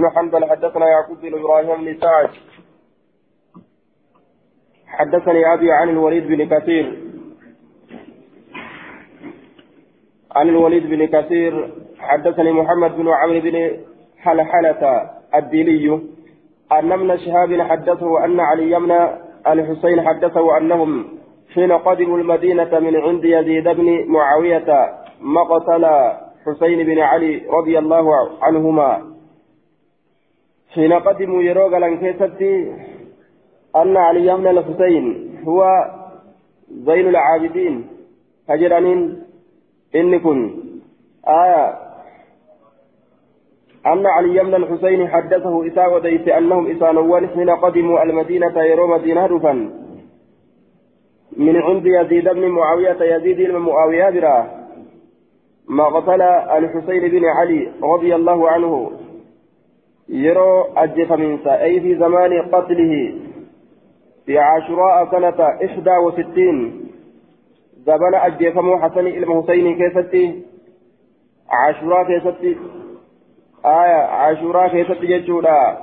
بن حنبل حدثنا يعقوب بن إبراهيم بن سعد. حدثني أبي عن الوليد بن كثير. عن الوليد بن كثير. حدثني محمد بن عمرو بن حلحلة الديلي. أن ابن شهاب حدثه أن علي بن الحسين حدثه أنهم حين قدموا المدينة من عند يزيد بن معاوية مقتل حسين بن علي رضي الله عنهما. حين قدموا يروغ لنكيستي أن علي بن الحسين هو زين العابدين. هجرانين إن كن. آية. أن علي بن الحسين حدثه إساء وديت أنهم إسانوان حين قدموا المدينة يرو مدينة رفا من عند يزيد بن معاوية يزيد بن معاوية براه ما قتل الحسين بن علي رضي الله عنه. يرو أجف من أي في زمان قتله في عاشوراء سنة إحدى وستين زبن أجفمو حسن إلى حسين كيستي عاشوراء كيستي آية عاشوراء كيستي جتشودا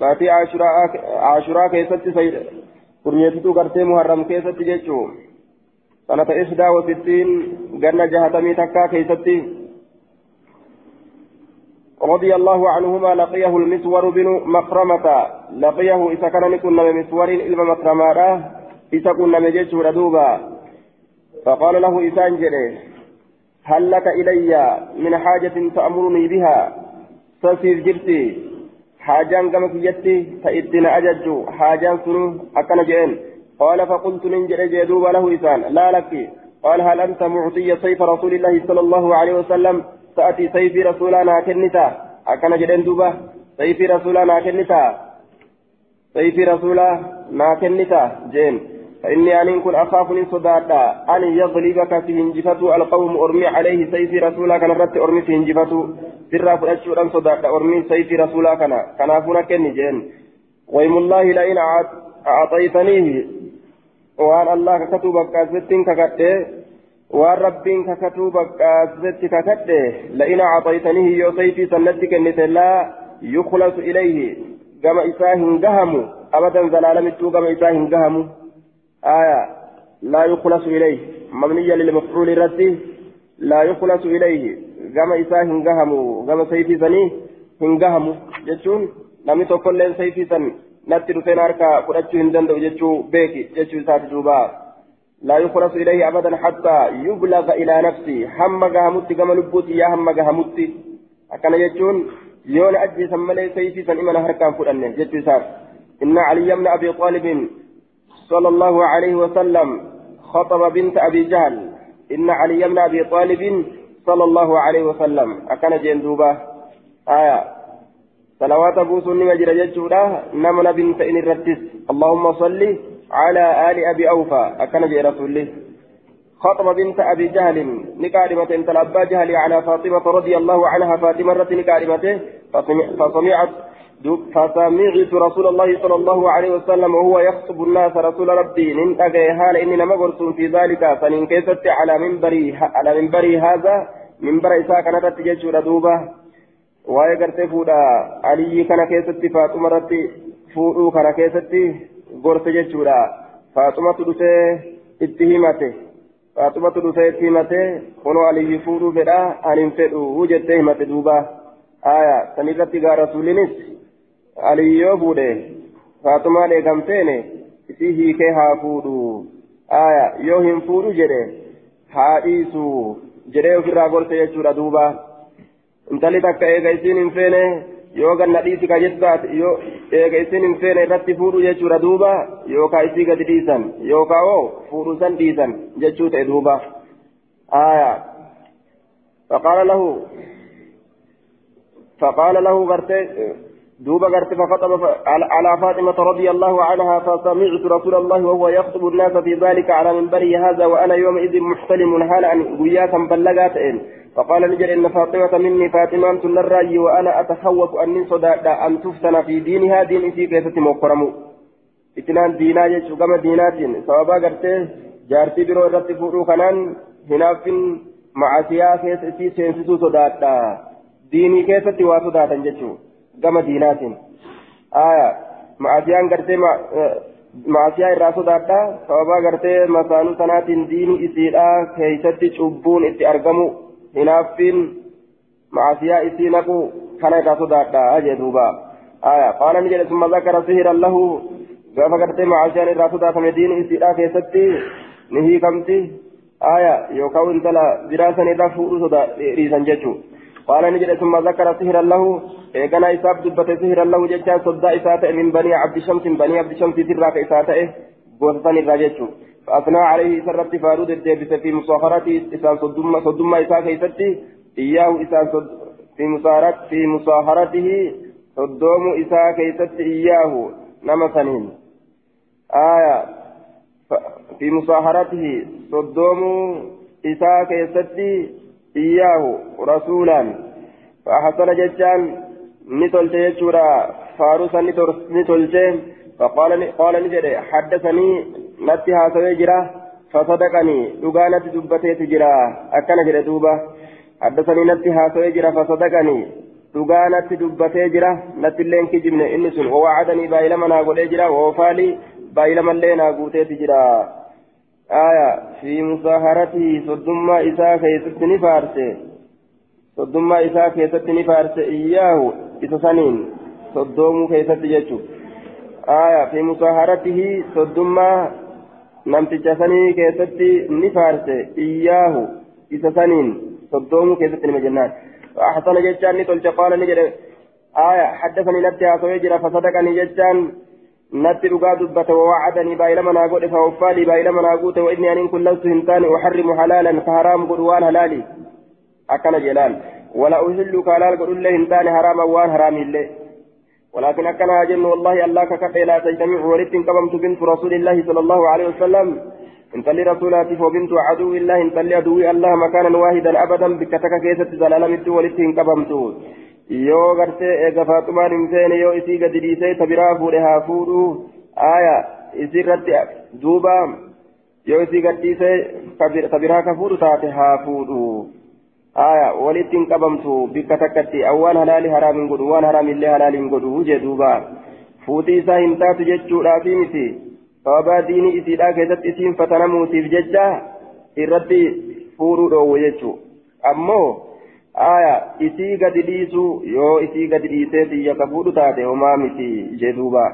باتي عاشوراء عاشوراء كيستي سيد كرنيتو قرتي محرم كيستي جتشو سنة إحدى وستين قرن جهتمي تكا كيستي رضي الله عنهما لقيه المسور بن مكرمة لقيه إذا كان نكون مسور إلما مكرمة إذا كنا مجيش ردوبا. فقال له إسان جري. هل لك إلي من حاجة تأمرني بها؟ تصير جرتي حاجان كما كيتي فإدنا أجج. حاجان سنو أكن جئن. قال فقلت ننجر جدوبا له إسان لا لك. قال هل أنت معطي سيف رسول الله صلى الله عليه وسلم؟ تأتي سيفي رسولنا كنتا أكن جدن دوبا سيفي رسولنا كنتا سيفي رسولنا كنتا جين فإني أن كن أخاف من صدادا أن يغلبك في هنجفة القوم أرمي عليه سيفي رسولا كان رت أرمي في هنجفة سرا فرشورا صدادا أرمي سيفي رسولا كان كان أفونا كني جين ويم الله لئن أعطيتنيه وأن الله كتبك أزدتك ككته waan rabbiin kakatuu bakkaasitti kakadhe la'ina acxaytanihi yoo sayfii sannatti kennite laa yuklasu ilayhi gama isaa hin gahamu abadan zalaalamittuu gama isaa hin gahamu aya laa yuklasu ilayhi mabniya lilmafcuuli irratti laa yuklasu ilayhi gama isaa hin gahamu gama sayfii sanii hin gahamu jechuun namni tokkolleen sayfii san natti dhufeen harka fudhachuu hin danda'u jechuu beeki jechuu isaati duubaa لا يخلص إليه أبدا حتى يبلغ إلى نفسه. هم جهمت كما لبوتي يا هم جهمت أكن يجون يون أجي سملي سيفي سن إمنا هركان فرن جت سار. إن علي بن أبي طالب صلى الله عليه وسلم خطب بنت أبي جهل. إن علي بن أبي طالب صلى الله عليه وسلم. أكن جندوبة آية. صلوات أبو سني مجرى جتشورا نمنا بنت إن الرتس. اللهم صلِّ على آل أبي أوفى أكن جي رسول خطب بنت أبي جهل نكارمة انت جهل على فاطمة رضي الله عنها فاطمة رت نكارمته فسمعت فسمعت رسول الله صلى الله عليه وسلم وهو يخطب الناس رسول ربي من أجيهال إني لم في ذلك فإن كيست على منبري على منبري هذا منبر إساء كانت تجيش دوبة gartee fuudha aliyyi kana keessatti faaxuma irratti fuudhuu kana keessatti gorte jechuudha faaxumatu dhufee itti himate faaxumatu dhufee itti himate kunoo aliyyi fuudhuu fedha ani hin fedhu jettee himate duuba aya san irratti gaa rasuulinis aliyyi yoo fuudhe faaxumaan eegan feene isii hiikee haa fuudhu aya yoo hin fuudhu jedhe haa dhiisu jedhee ofirraa gorte jechuudha duuba intalli takka eega isiin hin feene yoo ganna dhiisi ka jettaat yoo eega isin hin feene irratti fuudhu jechuudha duuba yookaa isii gadi dhiisan yookaa oo fuudhu san dhiisan jechuu ta'e duuba aya faqaala lahu فقال له غرتي دوب غرتي فخطب على فاطمة رضي الله عنها فسمعت رسول الله وهو يخطب الناس في ذلك على منبره هذا وأنا يومئذ محتلم هالا قياسا بلغات. فقال نجر إن فاطمة مني فاطمة تنرأي وأنا أتخوف أن صداء أن تفتن في دينها. دين في كيسة مكرم إتنان دينا يجو كما دينات سوابا قرته جارتي برو رتي فورو كنان هناف معاسيا كيسة سينسسو صداء ديني كيسة واسداء ججو؟ Gama diinaatiin aya ma'asiyaan gartee ma'asiyaa irraa sodaadha sababaa gartee masaanuu sanaatiin diini isiidha keeysatti cubbuun itti argamu hinaaffiin ma'asiyaa isii naqu kana irraa sodaadha jee duuba aya qaala ni jedhe summa zakara sihiran lahu gaafa gartee ma'asiyaan irraa sodaatame diini isiidha keessatti ni hiikamti aya yookaan intala biraa san irraa fuudhuu sodaa dhiisan jechuudha قال نجد ثم ذكر سهرا له إيقنا إساب دبت سهرا له جتان صدى إساته من بني عبد شمس بني عبد شمس تراك إساته قوسطان الراجج فأثنى عليه سرت فارود الدبس في مصاهرته إسان صدما صدما إساك إساتي إياه إسان صد في مصاهرت في مصاهرته صدوم إساك إساتي إياه. نما سنين. آية. في مصاهرته صدوم إساك إساتي إياه رسولا فأحسن ججان نتلت يجورا فاروسا نتلت فقال قال نجد حدثني نتها سويجرا فصدقني لقانت دبتي تجرا أكن جرى دوبا حدثني نتها سويجرا فصدقني لقانت دبتي جرا نتلين كجبن إنسون ووعدني بايلما ناقول إجرا ووفالي بايلما لينا قوتي تجرا آية في مصاهرته صدما إساء كيست نفارسه. صدما إساء كيست نفارسه إياه إسسانين صدومو كيست جيتشو. آية في مصاهرته صدما نمتجسني كيست نفارسه إياه إسسانين صدومو كيست نمجنان. فأحسن جيتشان نتلت قال نجد. آية حدثني نبتها سويجرا فصدقني جيتشان. نتي رقا دبت ووعدني بايلما ناقود فوفالي بايلما ناقود وإني أن كن لست هنتان أحرم حلالا فحرام قدوان هلالي أكن جلال ولا أهل كالال قد الله هنتان حراما وان حرام الله ولكن أكن أجن والله الله ككفي لا تجتمع ولدت قبمت بنت رسول الله صلى الله عليه وسلم انت لي رسولاتي وبنت عدو الله انت لي عدو الله مكانا واحدا أبدا بكتك كيسة زلالمت ولدت قبمت yoo gartee eega faaxumaan hin seene yoo isii gadi dhiisee ta biraa fuudhe haa fuudhu aya isirratti duuba yoo isii gad dhiisee ta biraa ka fuudhu taate haa fuudhu aya walitti hin qabamtu bikka takkatti awwaan halaali haraam hin godhu waan haraamillee halaali hin godhu jee duuba fuutii isaa hin taatu jechuudhaafi miti sababaa diinii isiidhaa keessatti isiin fatanamuutiif jecha irratti fuudhuu dhoowwe jechuu ammoo aya isii gadi dhiisu yoo isii gadi dhiisee biyya ka fuudhu taate homaa miti jee duuba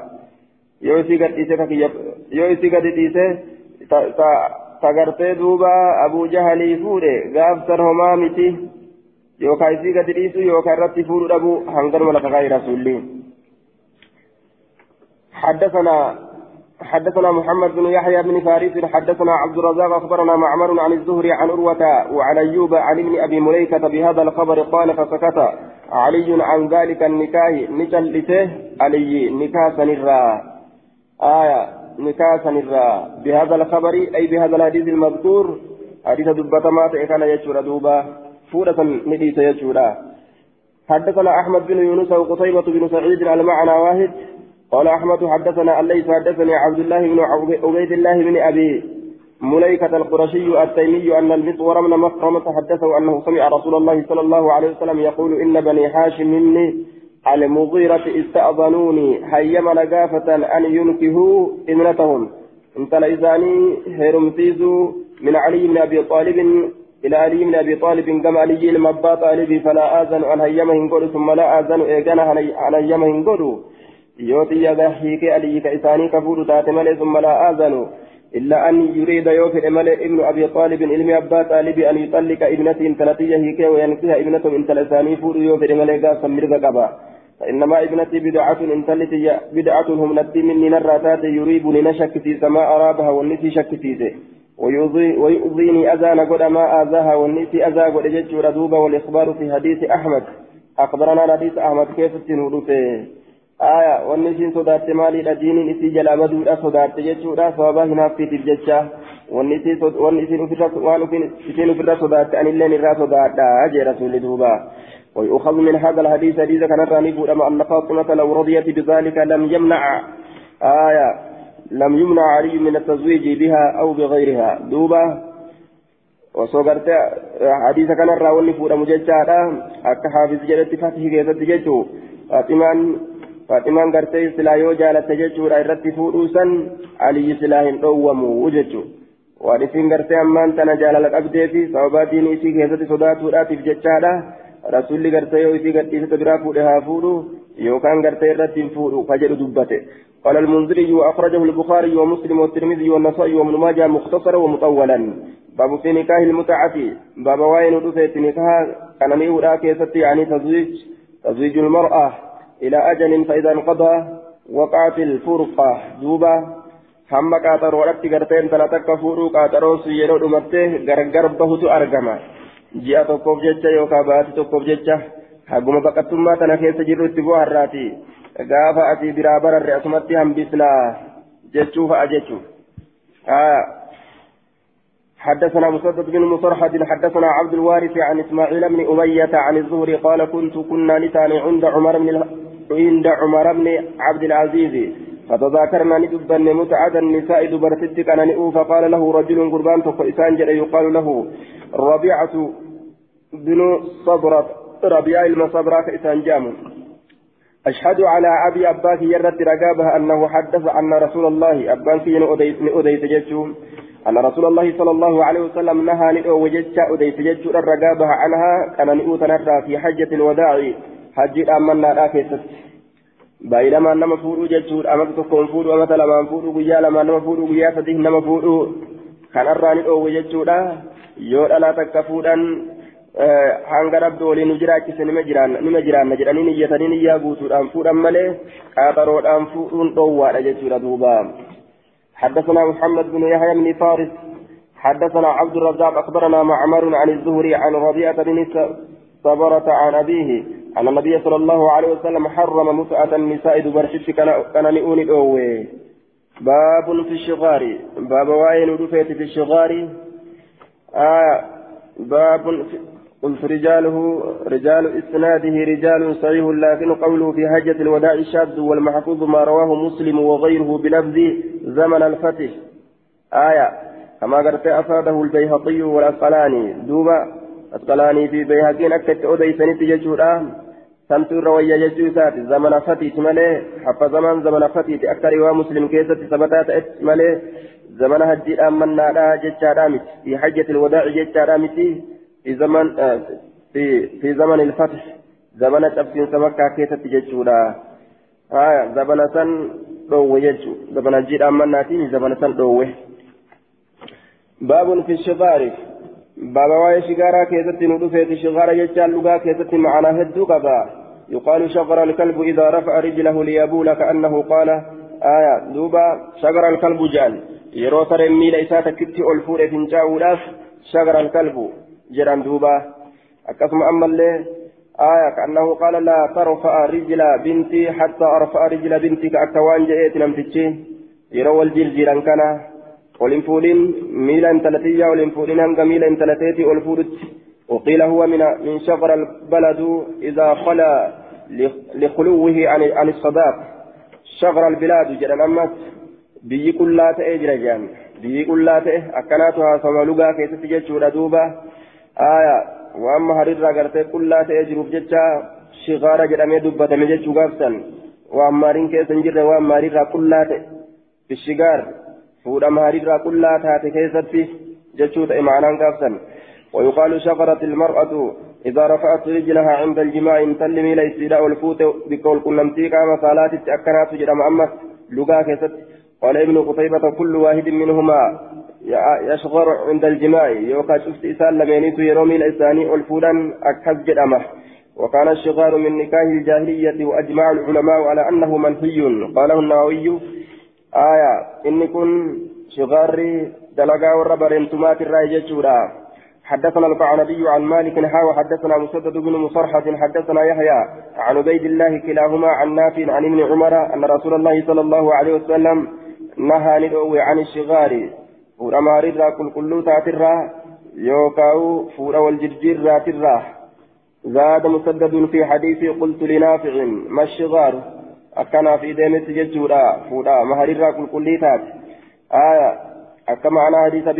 yoo isii gadi dhiisee ka kiyya yoo isii duuba abuu jahalii fuudhe gaafsan homaa miti yookaan isii gadi dhiisu yookaan irratti fuudhu dhabu hanganuma lafa kaa'e rasuulli حدثنا محمد بن يحيى بن فارس حدثنا عبد الرزاق أخبرنا معمر عن الزهري عن عروة وعن أيوب عن ابن أبي مليكة بهذا الخبر قال فسكت. علي عن ذلك النكاه نجلته علي نكاه سنرا آية نكاه سنرا بهذا الخبر أي بهذا الحديث المذكور حديث دبة ما كان يشور دوبا فورة نديس يشورا حدثنا أحمد بن يونس وقتيبة بن سعيد معنى واحد قال أحمد حدثنا ليس حدثني عبد الله بن عبيد الله بن أبي مليكة القرشي التيمي أن المسور من مخرمة حدثه أنه سمع رسول الله صلى الله عليه وسلم يقول إن بني هاشم مني المغيرة استأذنوني هيما لقافة أن ينكهوا ابنتهم. انت لإذاني هرمسيزوا من علي بن أبي طالب إلى علي بن أبي طالب كما علي المبا طالبي فلا آذن أن هيما هنقول ثم لا آذن إيقانا أن هيما هنقول yoo xiyyaada hiikee alii ka isaanii ka fuudhu taate malee summa laa aazanu إلا أن يريد يوفي ملء ابن أبي طالب علم أبا طالب أن يطلق ابنته انتلتي هيكي وينكيها ابنته انتلساني فور يوفي ملء قاسم مرغ قبا فإنما ابنتي بدعة انتلتي بدعة هم نتي مني نراتات يريبني نشك في سماء أرابها والنسي شك فيه ويؤذيني أذان قد ما آذاها والنسي أذى قد جدت دوبا والإخبار في حديث أحمد أخبرنا حديث أحمد كيف تنودته aya wanni isiin sodaatte maaliidha diiniin isii jalaa baduudha sodaatte jechuudha sababa hinaaffiitiif jecha wanni isiin ofirra waan isiin ofirra sodaatte anilleen irraa sodaadha jee rasuulli duuba ويؤخذ من هذا الحديث حديث كان راني أما أن فاطمة لو رضيت بذلك لم يمنع آية لم يمنع علي من التزويج بها أو بغيرها دوبا وصغرت حديث كان راوني فورا مججادا أكا حافظ جلت فتح كيف تججو فاطمان فاطمان قرتي سلا يو جالت silaa hin dhowwamu jechu waan isin gartee ammaan tana jaalala qabdee fi sababaa diinii isii keessatti sodaatuudhaatiif jechaadha rasuulli gartee yoo isii gadhiisata biraa fuudhe haa fuudhu yookaan gartee irratti hin fuudhu ka jedhu dubbate قال المنذري وأخرجه البخاري ومسلم والترمذي والنسائي وابن ماجه مختصرا ومطولا باب في نكاح المتعة باب وين رفيت نكاح كان نيورا كيستي يعني تزويج تزويج المرأة إلى أجل فإذا انقضى وقعت الفرقة دوبا garteen tana takka fuudhuu qaaxaroon sun yeroo dhumatte gargar bahutu argama ji'a tokkoof jecha yookaan baatii tokkoof jecha haguma baqattummaa tana keessa jirru itti bu'a har'aati gaafa ati biraa bararre asumatti hambisnaa jechuu fa'a jechuu حدثنا مسدد بن مصرحد حدثنا عبد الوارث عن اسماعيل بن أمية عن الزهري قال كنت كنا نتان عند عمر بن عند عمر بن عبد العزيز فتذاكرنا ندبا متعة النساء دبرتك أنا نئو فقال له رجل قربان فإسان جل يقال له ربيعة بن صبرة ربيع المصبرة فإسان جام أشهد على أبي أباك يرد رقابها أنه حدث أن رسول الله أباك أديت جتشو أن رسول الله صلى الله عليه وسلم نهى نئو وجتش أديت جتشو رقابها عنها كان نئو تنرى في حجة الوداع. أمنا لا كيست baay'ilamaan nama fuudhuu jechuudha amata tokkoon fuudhuu amata lamaan fuudhuu guyyaa lamaan nama fuudhuu guyyaa sadii nama fuudhuu kanarraa ni dhoowwe jechuudha yoo dhalaa takka fuudhan hanga rabbi waliin nu jiraachise nima jiraanna jedhanii niyyatanii niyyaa guutuudhaan fuudhan malee qaaxaroodhaan fuudhuun dhoowwaadha jechuudha duuba حدثنا محمد بن يحيى بن فارس حدثنا عبد الرزاق أخبرنا معمر عن الزهري عن ربيعة بن صبرة عن أن النبي صلى الله عليه وسلم حرم متعة النساء دبرشت كان نئوني الأوي باب في الشغار. باب واين رفيت في الشغار. آه باب قلت رجاله رجال إسناده رجال صحيح لكن قوله في حجة الوداع شاذ والمحفوظ ما رواه مسلم وغيره بلفظ زمن الفتح. آية. كما قرت أفاده البيهقي والأسقلاني. دوبا أسقلاني في بيهقين أكت أوديسني تججورا سمت روية ججوسات زمن فتيت ملي حف زمن زمن فتيت أكثر ومسلم كيسة ثبتات ملي زمن هجي أمنا لا ججارامت في حجة الوداع ججارامت في زمن آه في في زمن الفتح زمن تبسين سمكة كيسة ججورا آه زمن سن روي ججو زمن هجي أمنا تي زمن سن روي باب في الشفارف بابا واي شغارا كيست ندفت شغارا يجعل لغا كيست معنا هدو قبا يقال شغر الكلب إذا رفع رجله ليبول كأنه قال آية دوبا شغر الكلب جان يروتر ميل إساتا كتي ألفور فنجاو لاف شغر الكلب جران دوبا أكثم أما اللي آية كأنه قال لا ترفع رجل بنتي حتى أرفع رجل بنتي كأكوان جئت نمتشي يرو الجرجيران كان ولن فولين ميلا انتلتيا ولن فولين هنگا ميلا انتلتيتي والفولت وقيل هو من من شغر البلد إذا خلا لخلوه عن عن الصداق شغر البلاد جرى أمس بيي كلا تأجر جان بيي كلا تأه أكناتها سمالوغا كيف تجد دوبا آية وأما هريرا قرتي كلا تأجر بجتا شغارة جرى دبة من جتشو غافسا وأما رين كيف نجر وأما هريرا كلا تأه في maaliirraa qullaa taate keessatti jechuu ta'e maanaan gaafsan? ويقال شغرت المرأة إذا رفعت رجلها عند الجماع انتل ميلا استيلاء الفوت بقول كنمتي قام صلاة أكنات جرم أما لقا كست قال ابن قتيبة كل واحد منهما يشغر عند الجماع. يوكا شفت إسال لمينيت يرومي الإساني الفولا أكهز جرمه وكان الشغار من نكاه الجاهلية وأجمع العلماء على أنه منهي. قاله النووي آية إن كن شغاري دلقا والربر انتمات الرأي جتشورا حدثنا القعنبي عن مالك حاوى حدثنا مسدد بن مصرحة حدثنا يحيى عن عبيد الله كلاهما عن نافع عن ابن عمر أن رسول الله صلى الله عليه وسلم نهى ندعو عن الشغار فورا رضا كل كل تاترا يوكاو فورا والجرجير راترا زاد مسدد في حديث قلت لنافع ما الشغار ديمت ججورا فورا مهريرا كل كل تات آية akka ma'anaa hadiisa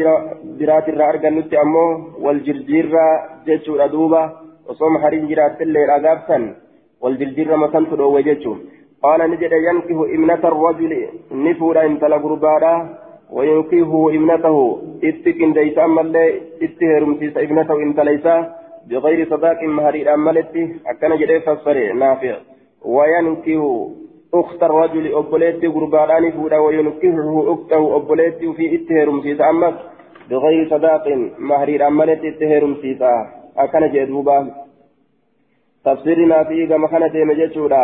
biraatirraa argannutti ammoo wal jirjiirraa jechuudha duuba. Osoo mahariin jiraattillee dhagaabsan والجرجير مكان تدو وجهته قال نجد ينكه ابنة الرجل نفورا انت لغربادا وينكه ابنته اتكن ديس أما اللي اتهرم سيس ابنته انت ليس بغير صداق مهري أمالتي أكن جدي فسر نافع وينكه أخت الرجل أبوليتي غربادا نفورا وينكهه أخته أبوليتي في اتهرم سيس أما بغير صداق مهري أمالتي اتهرم سيس أكن جدوبا تفسيرنا فيه كما كانت يمجتشورا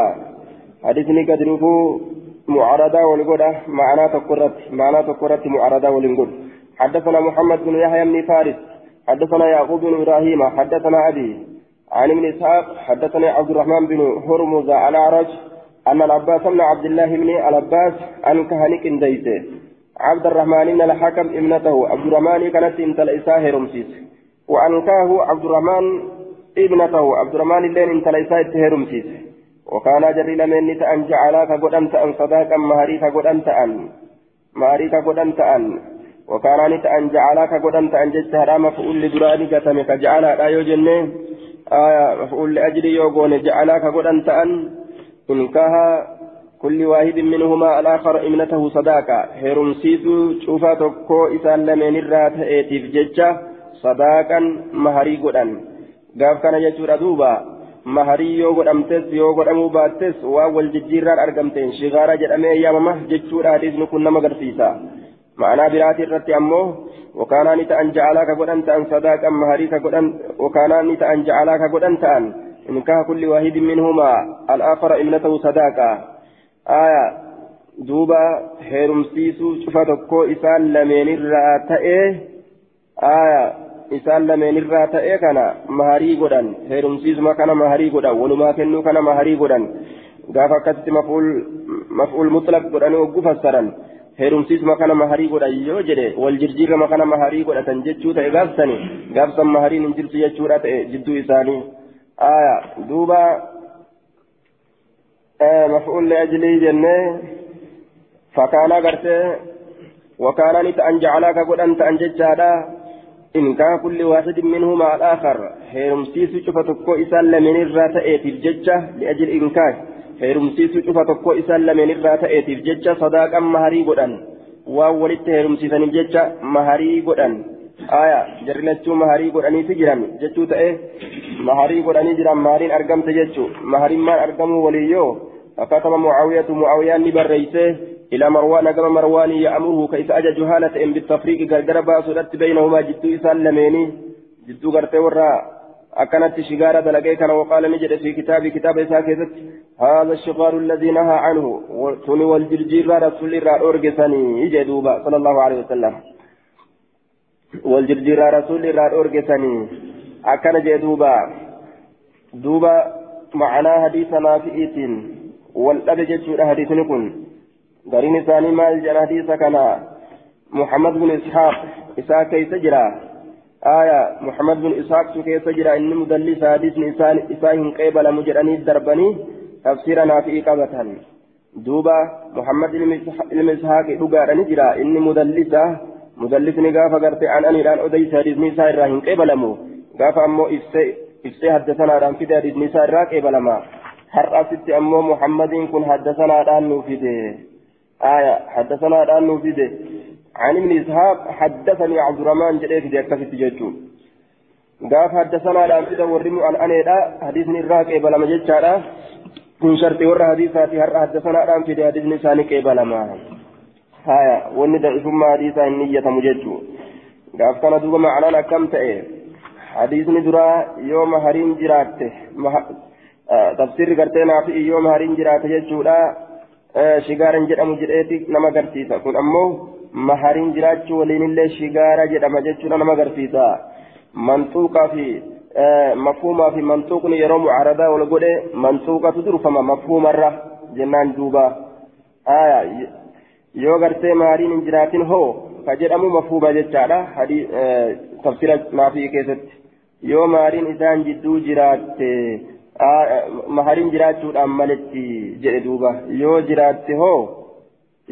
حديثني كدركو معارضة ولقودة معنى تقرت معنى تقرت معارضة ولنقول حدثنا محمد بن يحيى بن فارس حدثنا يعقوب بن إبراهيم حدثنا أبي عن ابن إسحاق حدثنا عبد الرحمن بن هرمز عن أعرج أن العباس بن عبد الله بن العباس عن كهنك ديته عبد الرحمن بن الحكم ابنته. عبد الرحمن كانت انت الإساه رمسيس وأنكاه عبد الرحمن ابنته. عبد الرحمن اللين انت الإساه رمسيس وكان جري لمن تأن جعلاك قدن تأن صداقا مهريك قدن تأن. مهريك قدن تأن. وكان نتأن جعلاك قدن تأن. ججها مفعول لدراني قتمك. جعلا لا يوجن آية مفعول لأجل يوغون جعلاك قدن تأن. إنكها كل واحد منهما الآخر ابنته صداقة هرمسيس شوفا تكو إسان لمن الرات إيتيف ججة صداقا مهري قدن قاف كان يجور دوبا maharii yoo godhamtes yoo godhamuu baattes waan wal jijjiirraan argamteen shigaara jedhamee yaamama jechuudha hadiisni kun nama agarsiisa ma'anaa biraati irratti ammoo wakaanaa ni ta'an ja'alaa ka godhan ta'an sadaaqan maharii ka godhan wakaanaa ni ta'an ja'alaa ka ta'an inkaha kulli waahidin minhumaa al'aafara ibnatahu sadaaqa aya duuba heerumsiisuu cufa tokko isaan lameenirraa ta'ee aya isaan lameenirraa ta'e kana maharii godhan heerumsiisuma kana maharii godhan walumaa kennuu kana maharii godhan gaafa akkasitti maf'uul mutlaq godhanii hogguu fassaran heerumsiisuma kana maharii godhan yoo jedhe wal jirjiirama kana maharii godhatan jechuu ta'e gaafsani gaafsan mahariin hin jirtu jechuudha ta'e jidduu isaanii aya duuba maf'uul li'ajlii jennee fakkaana gartee wakaana ni ta'an jacalaa ka godhan ta'an jechaadha إن كان كل واحد منهما الآخر. هيرمسيس شوفة تكو إسان لمن الرات إيتيف ججة لأجل إنكاح هيرمسيس شوفة تكو إسان لمن الرات إيتيف ججة صداقا مهري قدان وولدت هيرمسيسان ججة مهري قدان آية جرلتشو مهري قداني تجرم ججو تأيه مهري قداني جرم مهرين أرقم تججو مهرين ما أرقموا وليو فكتب معاوية معاوية نبريسه إلى مروان كما مروان يأمره كيف أجى جهالة إن بالتفريق غرغر باسودت بينهما جدو إسان لميني جدو غرتي ورا أكنت شغارة دلقي كان وقال نجد في كتاب كتاب إساكيزت هذا الشغار الذي نهى عنه وتني والجرجير رسول الله أرقسني يجدوبا صلى الله عليه وسلم والجرجير رسول الله أرقسني أكن جدوبا دوبا معنى حديثنا في إيتين والأبجد حديث نكون قرين ثاني مال جرى حديث كان محمد بن إسحاق إسحاق كيف جرى آية محمد بن إسحاق كيف جرى إن مدلس حديث إسان إسان قبل مجرني الدربني تفسيرنا في إقامة دوبا محمد بن إسحاق دقار نجرى إن مدلسة مدلس نقاف قرت عن أني الآن أديس حديث نساء الراهن قبل إفسي حدثنا عن في حديث نساء الراهن قبل ما حرأت أمو محمد كن حدثنا عن نوفيده آية حدثنا الآن نوفيده عن ابن إسحاق حدثني عبد الرحمن جريك دي أكفت جيتو قاف حدثنا الآن فيدا ورمو عن أنا لا حديثني الراك إبلا مجد شارع من شرط ور حديثاتي هر حدثنا الآن فيدا حديث نساني إبلا ما وني ضعيف ما حديثا النية مجدو قاف كان دوبا معنا كم تأي حديثني درا يوم هرين جراته آه تفسير قرتنا في يوم هرين جراته جيتو shigaaran jedhamu jedheeti nama agarsiisa kun ammoo mahariin jiraachuu waliinillee shigaara jedhama jechuudha nama agarsiisa manxuuqaa fi mafhuumaa fi manxuuqni yeroo mucaaradaa wal godhe manxuuqatu durfama mafhuumarra jennaan duuba yoo gartee mahariin hin jiraatin hoo ka jedhamu mafhuuma jechaadha tafsira naafii keessatti yoo mahariin isaan jidduu jiraatte mahariin jiraachuudhaan maletti jedhe duuba yoo jiraatte hoo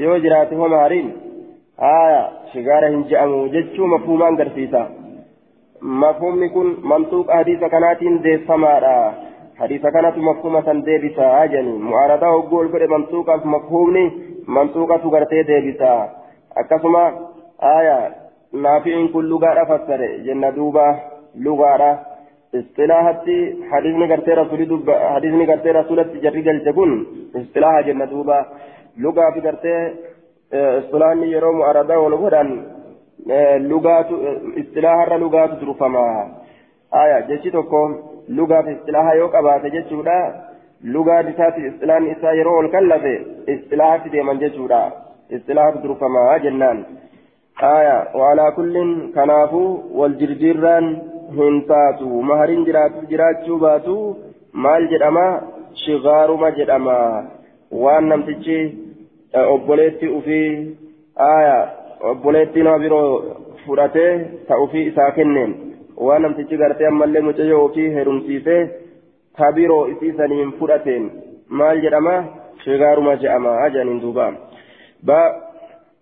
yoo jiraate hoo mahariin haya shigaara hin je'amu jechuu mafhuumaan garsiisa mafhuumni kun mantuuqa hadiisa kanaatiin deeffamaadha حديث كانت مفهومة ديبسا أجني معارضة وقول كل منطوقة مفهومني منطوقة غرتي ديبسا أكسما آية نافع كل لغة فسر جنة دوبا لغة اصطلاحتي حديثني غرتي رسولي دوبا حديثني غرتي رسولة جري جلتكن اصطلاح جنة دوبا لغة في غرتي اصطلاحني يروم معارضة ولغة لغات اصطلاح لغات ترفما آية جيشي lugaaf istilaaha yoo qabaate jechuudha lugaa isaati istilaan isaa yeroo ol kallafe istilaahatti deeman jechuudha istilaahatu durfamaa jennaan aya waalaa kullin kanaafuu wal jirjiirraan hin taatu mahariin jiraachuu baatu maal jedhama shigaaruma jedhama waan namtichi obboleetti ufii aya obboleetti nama biroo fudhatee ta ufii isaa kenneen waan namtichi gartee ammallee mucayyoo ofii heerumsiisee tabiroo isii saniin fudhateen maal jedhama shigaaruma jedhama ajaniin duuba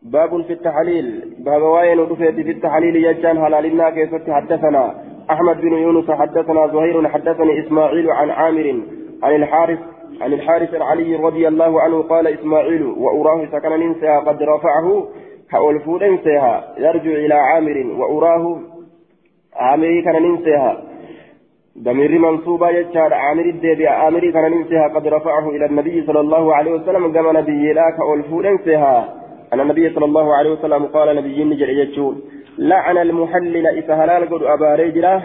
باب في التحليل باب ودفت في التحليل يجان هلالنا كيف حدثنا أحمد بن يونس حدثنا زهير حدثني إسماعيل عن عامر عن الحارث عن الحارث العلي رضي الله عنه قال إسماعيل وأراه سكن ننسى قد رفعه حول فود يرجع إلى عامر وأراه عامري كان ننسيها ضمير منصوبة يجعل عامري الدبي عامري كان ننسيها قد رفعه إلى النبي صلى الله عليه وسلم كما نبي لا كأولفو ننسيها أن النبي صلى الله عليه وسلم قال نبي نجر يجول لعن المحلل إذا هلال قد أباري جراه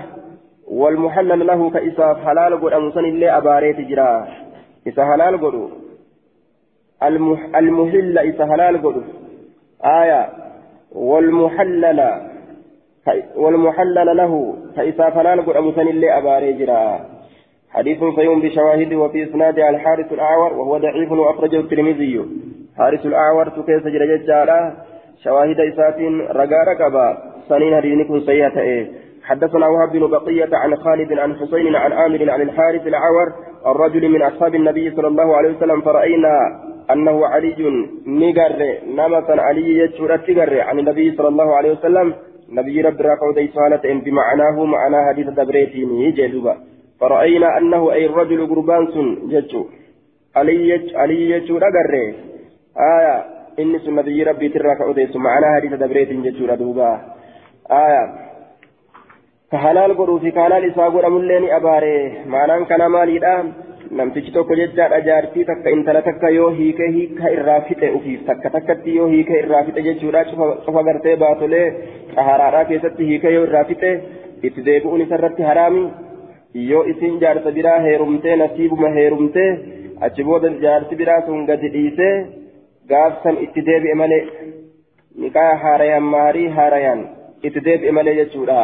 والمحلل له كإساف حلال قد أمسن اللي أباري تجراه إذا هلال قد المح المهل إذا هلال قد. آية والمحلل والمحلل له فإذا فلان قد أمسن اللي أباري جرا. حديث صيوم بشواهد وفي إسناد الحارث الأعور وهو ضعيف وأخرجه الترمذي. حارث الأعور تكيس جرجت جارا شواهد إسات رقا رقبا سنين هدينكم سيئة إيه حدثنا وهب بن بقية عن خالد عن حسين عن عامر عن الحارث الأعور الرجل من أصحاب النبي صلى الله عليه وسلم فرأينا أنه علي نقر نمسا علي يجور عن النبي صلى الله عليه وسلم. نبي رب راكو دي بمعناه معنى حديث دبريتين يجدوبا فرأينا أنه أي الرجل قربان ججو. علي يجو رقره آية. إني سن نبي ربي تراكو دي معنى حديث دبريتين ججو ردوبا آية كحلال قرو في كحلال إساء قرأ مليني أباري معنى كان مالي namtichi tokko jechaadha jaartii takka intala takka yoo hiike hiika irraa fixe ufiif takka takkatti yoo hiike irraa fixe jechuudha cufa gartee baatolee xaharaadhaa keessatti hiike yoo irraa fixe itti deebi'uun isarratti haraami yoo isin jaarsa biraa heerumtee nasiibuma heerumtee achi booda jaarsi biraa sun gadi dhiisee gaafsan itti deebi'e malee niqaa haarayan maarii haarayan itti deebi'e malee jechuudha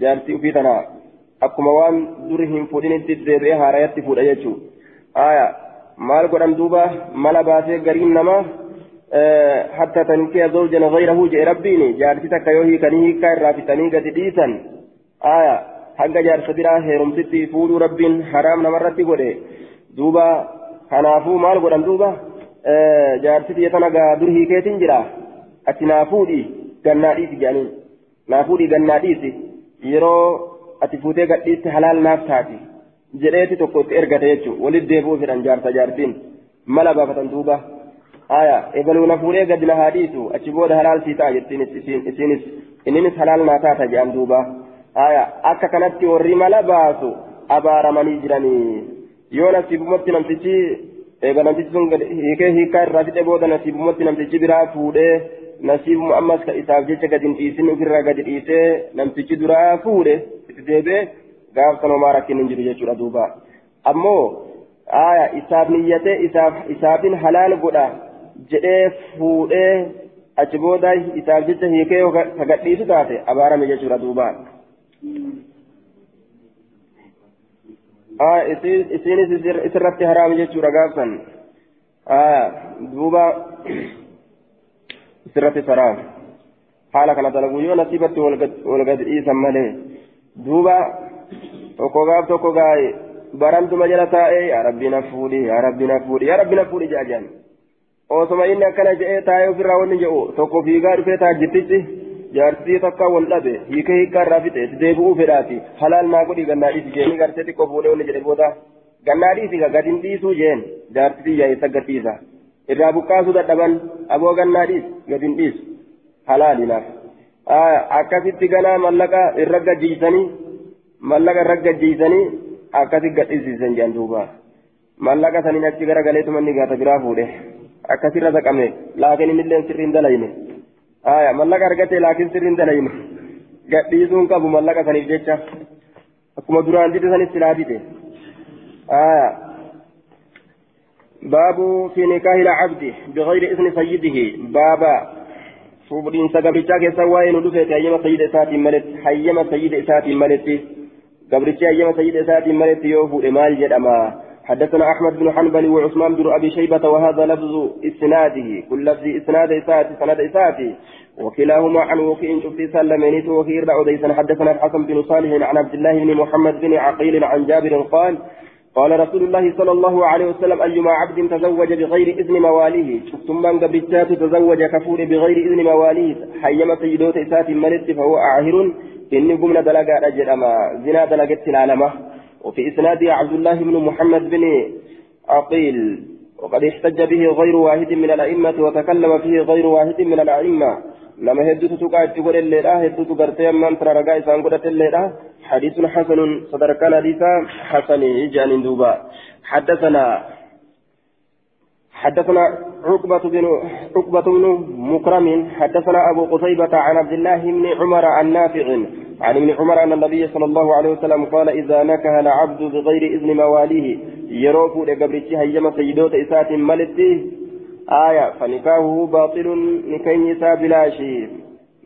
jaartii ufii tana akkuma waan duri hin fuudhinitti deebi'ee haarayatti fuudha jechuudha. aya maal godhan duuba mala baasee gariin nama hatta tankiya zawjan gayrahu jee rabbiin jaarsi takka yoo hiikanii hiikaa irraa fitanii gadi dhiisan aya hanga jaarsa biraa heerumsitti fuudhuu rabbiin haraam namarratti godhe duuba kanaafuu maal godhan duuba jaarsi tiyya tana gaa dur hiikeetiin jira ati naa fuudhi gannaa dhiisi jedhaniin naa fuudhi gannaa dhiisi yeroo ati fuutee gadhiiste halaal naaf taati jedheeti tokko itti ergate jechuudha walitti deebi'uu fedhan jaarsa jaartiin mala baafatan duuba aya ebaluu na fuudhee gadi na haadhiisu achi booda halaal sii ta'a jettiinis isiinis inninis halaal naa taata jedhan duuba aya akka kanatti warri mala baasu abaaramanii jiranii yoo nasiibumatti namtichi eega namtichi sun hiikee hiikaa irraa fixe booda nasiibumatti namtichi biraa fuudhee nasiibuma ammas ka isaaf jecha gadi hin dhiisin ofirraa gadi dhiisee namtichi duraa fuudhe itti deebee gaafsanomaa rakkin hin jiru jechuudha duuba ammoo aya isaaf niyyatee isaafin halaal godha jedhee fuudhee achi booda isaaf jecha hiikee ka gadhiisu taate abaarame jechuudha duuba. Isiinis isirratti haraami jechuudha gaafsan duuba isirratti haraam haala kana dalagu yoo nasiibatti wal gad dhiisan malee duuba tokko gaaf tokko gaa'e barantuma jala taa'ee yaa rabbi na fuudhi yaa rabbi na fuudhi yaa rabbi na fuudhi jedha jedhan osoma inni akkana jedhee taa'ee ofirraa wanni jedhu tokko fiigaa dhufee ta'a jirtichi jaartii takka wal dhabe hiika hiikaa irraa fixe deebi'uu fedhaati halaal naa godhi gannaa dhiisi jeeni gartee xiqqoo fuudhee wanni jedhe booda gannaa dhiisi gad hin dhiisuu jeen jaartitii yaa'isa gadhiisa irraa buqqaasuu dadhaban aboo gannaa dhiis gad hin dhiisu halaaliinaaf akkasitti ganaa mallaqa irra gajjiisanii mallaqa irra gajjiisanii akkasitti gadhiisisan jeen duuba mallaqa saniin achi gara galeetuma inni gaata biraa fuudhe akkasirra saqame laakiin innillee sirriin dalayne mallaqa argate laakiin sirriin dalayne gadhiisuun qabu mallaqa saniif jecha. Akkuma duraan dide sanis silaa dide. باب في نكاه العبد بغير إذن سيده بابا فوبدين سقبرتشا كيسا وين ودفت أيما سيد إساتي ملت حيما سيد إساتي ملت قبرتشا أيما سيد إساتي ملت يوفو إمال جدما حدثنا أحمد بن حنبل وعثمان بن أبي شيبة وهذا لفظ إسناده. كل لفظ إسناد إساتي سند إساتي وكلاهما عن وكين شفتي سلمينيت وكير عديسا حدثنا الحسن بن صالح عن عبد الله بن محمد بن عقيل عن جابر قال قال رسول الله صلى الله عليه وسلم أيما عبد تزوج بغير إذن مواليه. ثم من قبلتات تزوج كفور بغير إذن مواليه. حيما سيدوت إسات ملت فهو أعهر إني قمنا دلقا أجل أما. زنا دلقت العالمة وفي إسناد عبد الله بن محمد بن عقيل وقد احتج به غير واحد من الأئمة وتكلم فيه غير واحد من الأئمة. لما هدت تقع تقول الليلة هدت قرتي من ترى رقا إسان قلت الليلة. حديث حسن صدر كان حسن جان دوبا. حدثنا حدثنا عقبة بن عقبة بن مكرم. حدثنا أبو قتيبة عن عبد الله بن عمر عن نافع. عن ابن عمر أن النبي صلى الله عليه وسلم قال إذا نكه العبد بغير إذن مواليه يروف لقبرتي هيما سيدوت إسات ملتي. آية فنكاهه باطل نكين إسا بلاشي.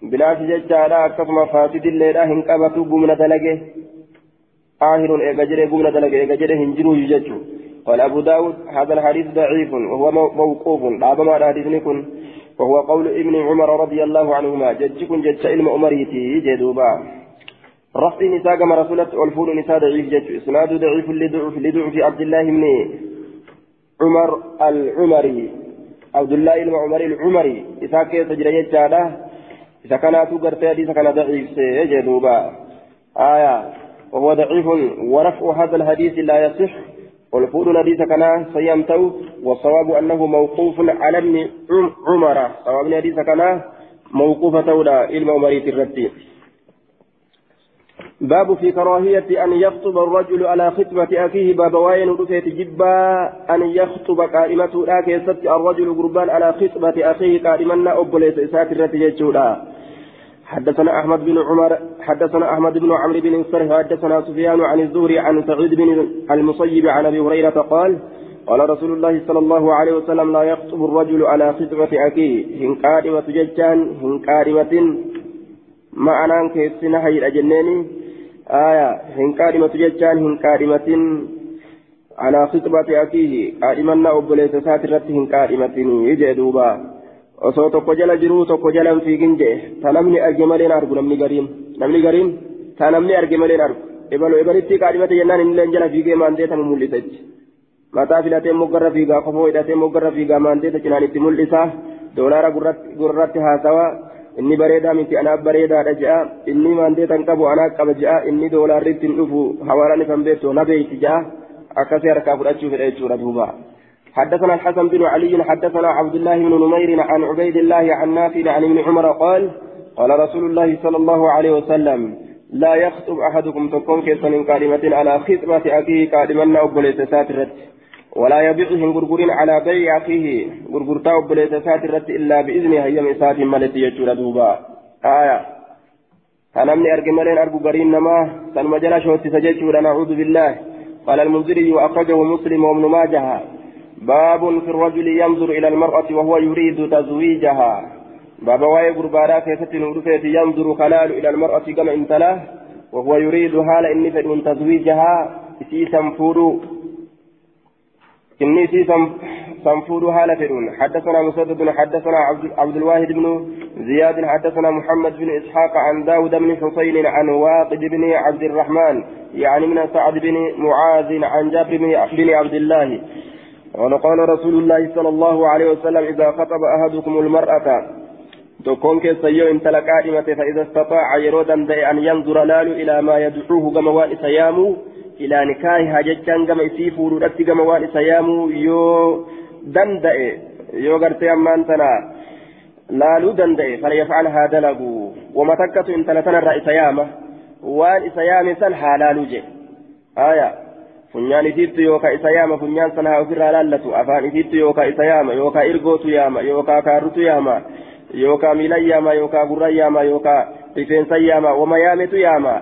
بلاشي ججالا كفما فاسد الليلة هنكبتو بمنا دلقه. آهر إيجاجره بمنا دلقه إيجاجره هنجرو يججو قال أبو داود هذا الحديث ضعيف وهو موقوف. لابما الحديث وهو قول ابن عمر رضي الله عنهما ججكن جج علم أمريتي جدوبا. رفع نساء كما رسولت والفول نساء ضعيف جج إسناد ضعيف لضعف لضعف عبد الله بن عمر العمري. عبد الله بن عمر العمري. إذا كيف تجري جادا إذا كان تقرت إذا كان ضعيف جدوبا آية. وهو ضعيف ورفع هذا الحديث لا يصح. والفول حديث كان سيمتو والصواب أنه موقوف على ابن عمر. صواب حديث كان موقوف تولا علم عمرية الرتين باب في كراهية أن يخطب الرجل على خطبة أخيه باب واين رفيت جبا أن يخطب قائمة لا كيست الرجل قربان على خطبة أخيه قائما أبوليس إسات الرتين حدثنا أحمد بن عمر حدثنا أحمد بن عمرو بن الصرح حدثنا سفيان عن الزهري عن سعيد بن المصيب عن أبي هريرة قال قال رسول الله صلى الله عليه وسلم لا يخطب الرجل على خطبة أخيه. هن قادمة ججان هن قادمة ما أنا كيسنا هي الأجنين آية هن قادمة ججان هن قادمة على خطبة أخيه قادمنا أبليس ساترت هن قادمة يجي دوبا osoo tokko jala jiruu tokko jala hin fiigin jee ta namni arge malee argu namni gariin namni gariin ta namni arge malee argu ebaloo ebalitti qaadhimate jennaan inni jala fiigee maandeeta mul'isa jechi mataa filatee moggarra fiigaa kofoo hidhatee moggarra fiigaa maandeeta cinaan itti mul'isa doolaara gurratti haasawa inni bareedaa miti anaaf bareedaadha je'a inni maandeetan qabu anaaf qaba je'a inni doolaarri ittiin dhufu hawaalaan ifan beektu na beeyti je'a akkasii harkaa fudhachuu fedha jechuudha duuba. حدثنا الحسن بن علي حدثنا عبد الله بن نمير عن عبيد الله عن نافع عن ابن عمر قال قال رسول الله صلى الله عليه وسلم لا يخطب أحدكم تكون كيسا من كلمة على خطبة أخيه كلمة أبوليس ساترت ولا يبيعهم غرغر على بيع أخيه غرغرتا أبوليس ساترت إلا بإذنه هي مسات ملتي يجور دوبا. آية. أنمني أرجو ملين أرجو قرين نما. سنمجل شوتي سجدت نعوذ بالله. قال المنذري وأخرجه مسلم وابن ماجه. باب في الرجل ينظر إلى المرأة وهو يريد تزويجها. باب واي غربارا كيست نورفيت ينظر خلال إلى المرأة كما انتلا وهو يريد حال إني فإن تزويجها. إسي سنفور إني إسي سنفور حال فرون حدثنا مسدد حدثنا عبد, عبد الواحد بن زياد حدثنا محمد بن إسحاق عن داود بن حسين عن واقد بن عبد الرحمن يعني من سعد بن معاذ عن جابر بن عبد الله قال قال رسول الله صلى الله عليه وسلم إذا خطب أحدكم المرأة تكون كيسيو إن تلقائمة فإذا استطاع يرودا أن ينظر لال إلى ما يدعوه كما وائس يامو إلى نكاحها جتان كما إسي فورودتي كما وان إسيامو يو دندئ يو غرتي أمان تنا falyafcalhaa dalagu wama takkatu intala tanarraa isa yaama waan isa yaame san haa laaluu jedhe aya funyaan isiittu yookaa isa yaama funyaan san haa ofirraa laallatu afaan isiittu yookaa isa yaama yookaa irgootu yaama yookaa kaarrutu yaama yookaa miilan yaama yookaa gurran yaama yookaa rifeensan yaama wama yaametu yaama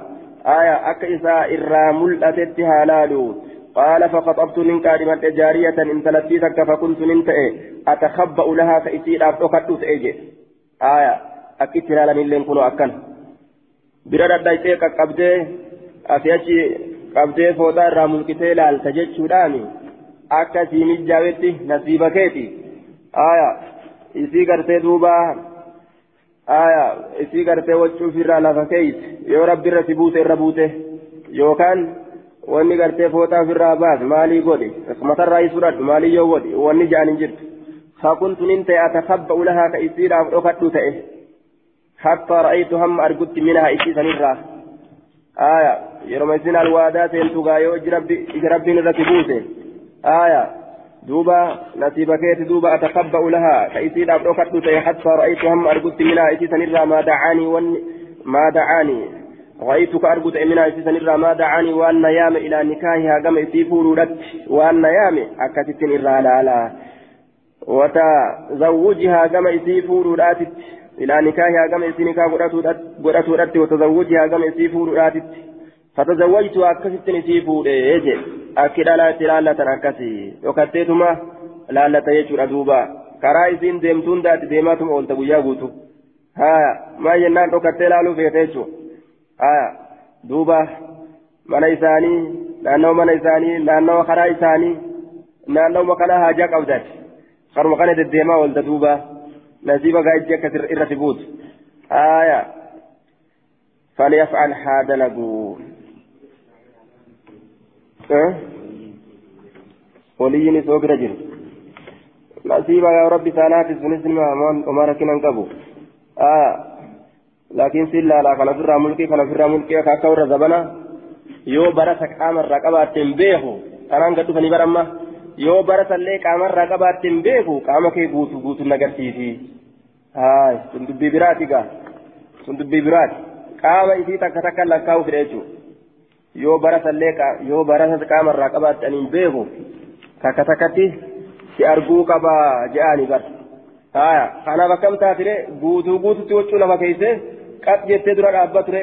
akka isaa irraa mul'atetti haa laaluu قال فخطبت من كارما جارية إن تلتيتك فكنت ننتئ أتخبأ لها كإسير أفضل تأجي آية أكيد لا من لين كنوا أكن. برا دايتي قبدي أفياتي قبدي فوتا رامولكتي لال تجد شداني siimii jaawetti nasiiba keeti aya isii gartee duuba aya isii gartee wachuuf irraa lafa keeyse yoo rabbi irra si buute irra buute yookaan wanni gartee fooxaa ofirraa baas maalii godhi matarraa is fudhadhu maalii yoo godhi wanni ja'an hin jirtu فكنت ننت أتخبأ لها كإسيرا أخذت تئه حتى رأيت هم أرقدت منها إسيسا نرى آية يرمسين الوادات ينتقى يوجي ربي نرتبوته آية دوبا نسيبكيت دوبا أتخبأ لها كإسيرا أخذت تئه حتى رأيت هم أرقدت منها إسيسا نرى ما دعاني ون ما دعاني رأيتك أرقد منها إسيسا نرى ما دعاني وأن يام إلى نكاحها كما يسيفور لك وأن يام أكتت نرى لا لا وتزوجها كما يسيفور لاتت إلى نكاحها كما يسينكا قرأت ولدت وتزوجها كما يسيفور لاتت فتزوجت أكست نسيفور إيجي أكد لا تلالة أكسي وكتيتما لالة يجور أدوبا guyyaa guutu haa maa jennaan dhokattee laaluu feete jechuudha haa duuba mana isaanii naannawa mana isaanii naannawa karaa isaanii naannawa kana haajaa qabdati karuma kana deddeemaa oolta duuba nasiiba gaajji akkas irratti buutu aya falyafcal haa dalaguu waliyyiin isoo bira jiru nasiiba yaa rabbi isaanaati sunis oma rakkinan qabu aya laakiin siin laalaa kana ofirraa mulqii kana ofirraa mulqii akka warra zabana yoo barata qaamarraa qabaatteen beeku kanaan gad dhufanii baramma yoo baratallee qaamarraa qabaatteen beeku qaama kee guutu guutu nagarsiisi haay sun dubbii biraati gaa sun dubbii biraati qaama isii takka takka lakkaa'u fidha jechuudha yoo baratallee yoo barata qaamarraa qabaattaniin beeku takka takkatti si arguu qabaa je'aanii bara haaya kanaaf akkam taatire guutuu guututti wachuu lafa keeyse qab jettee dura dhaabba ture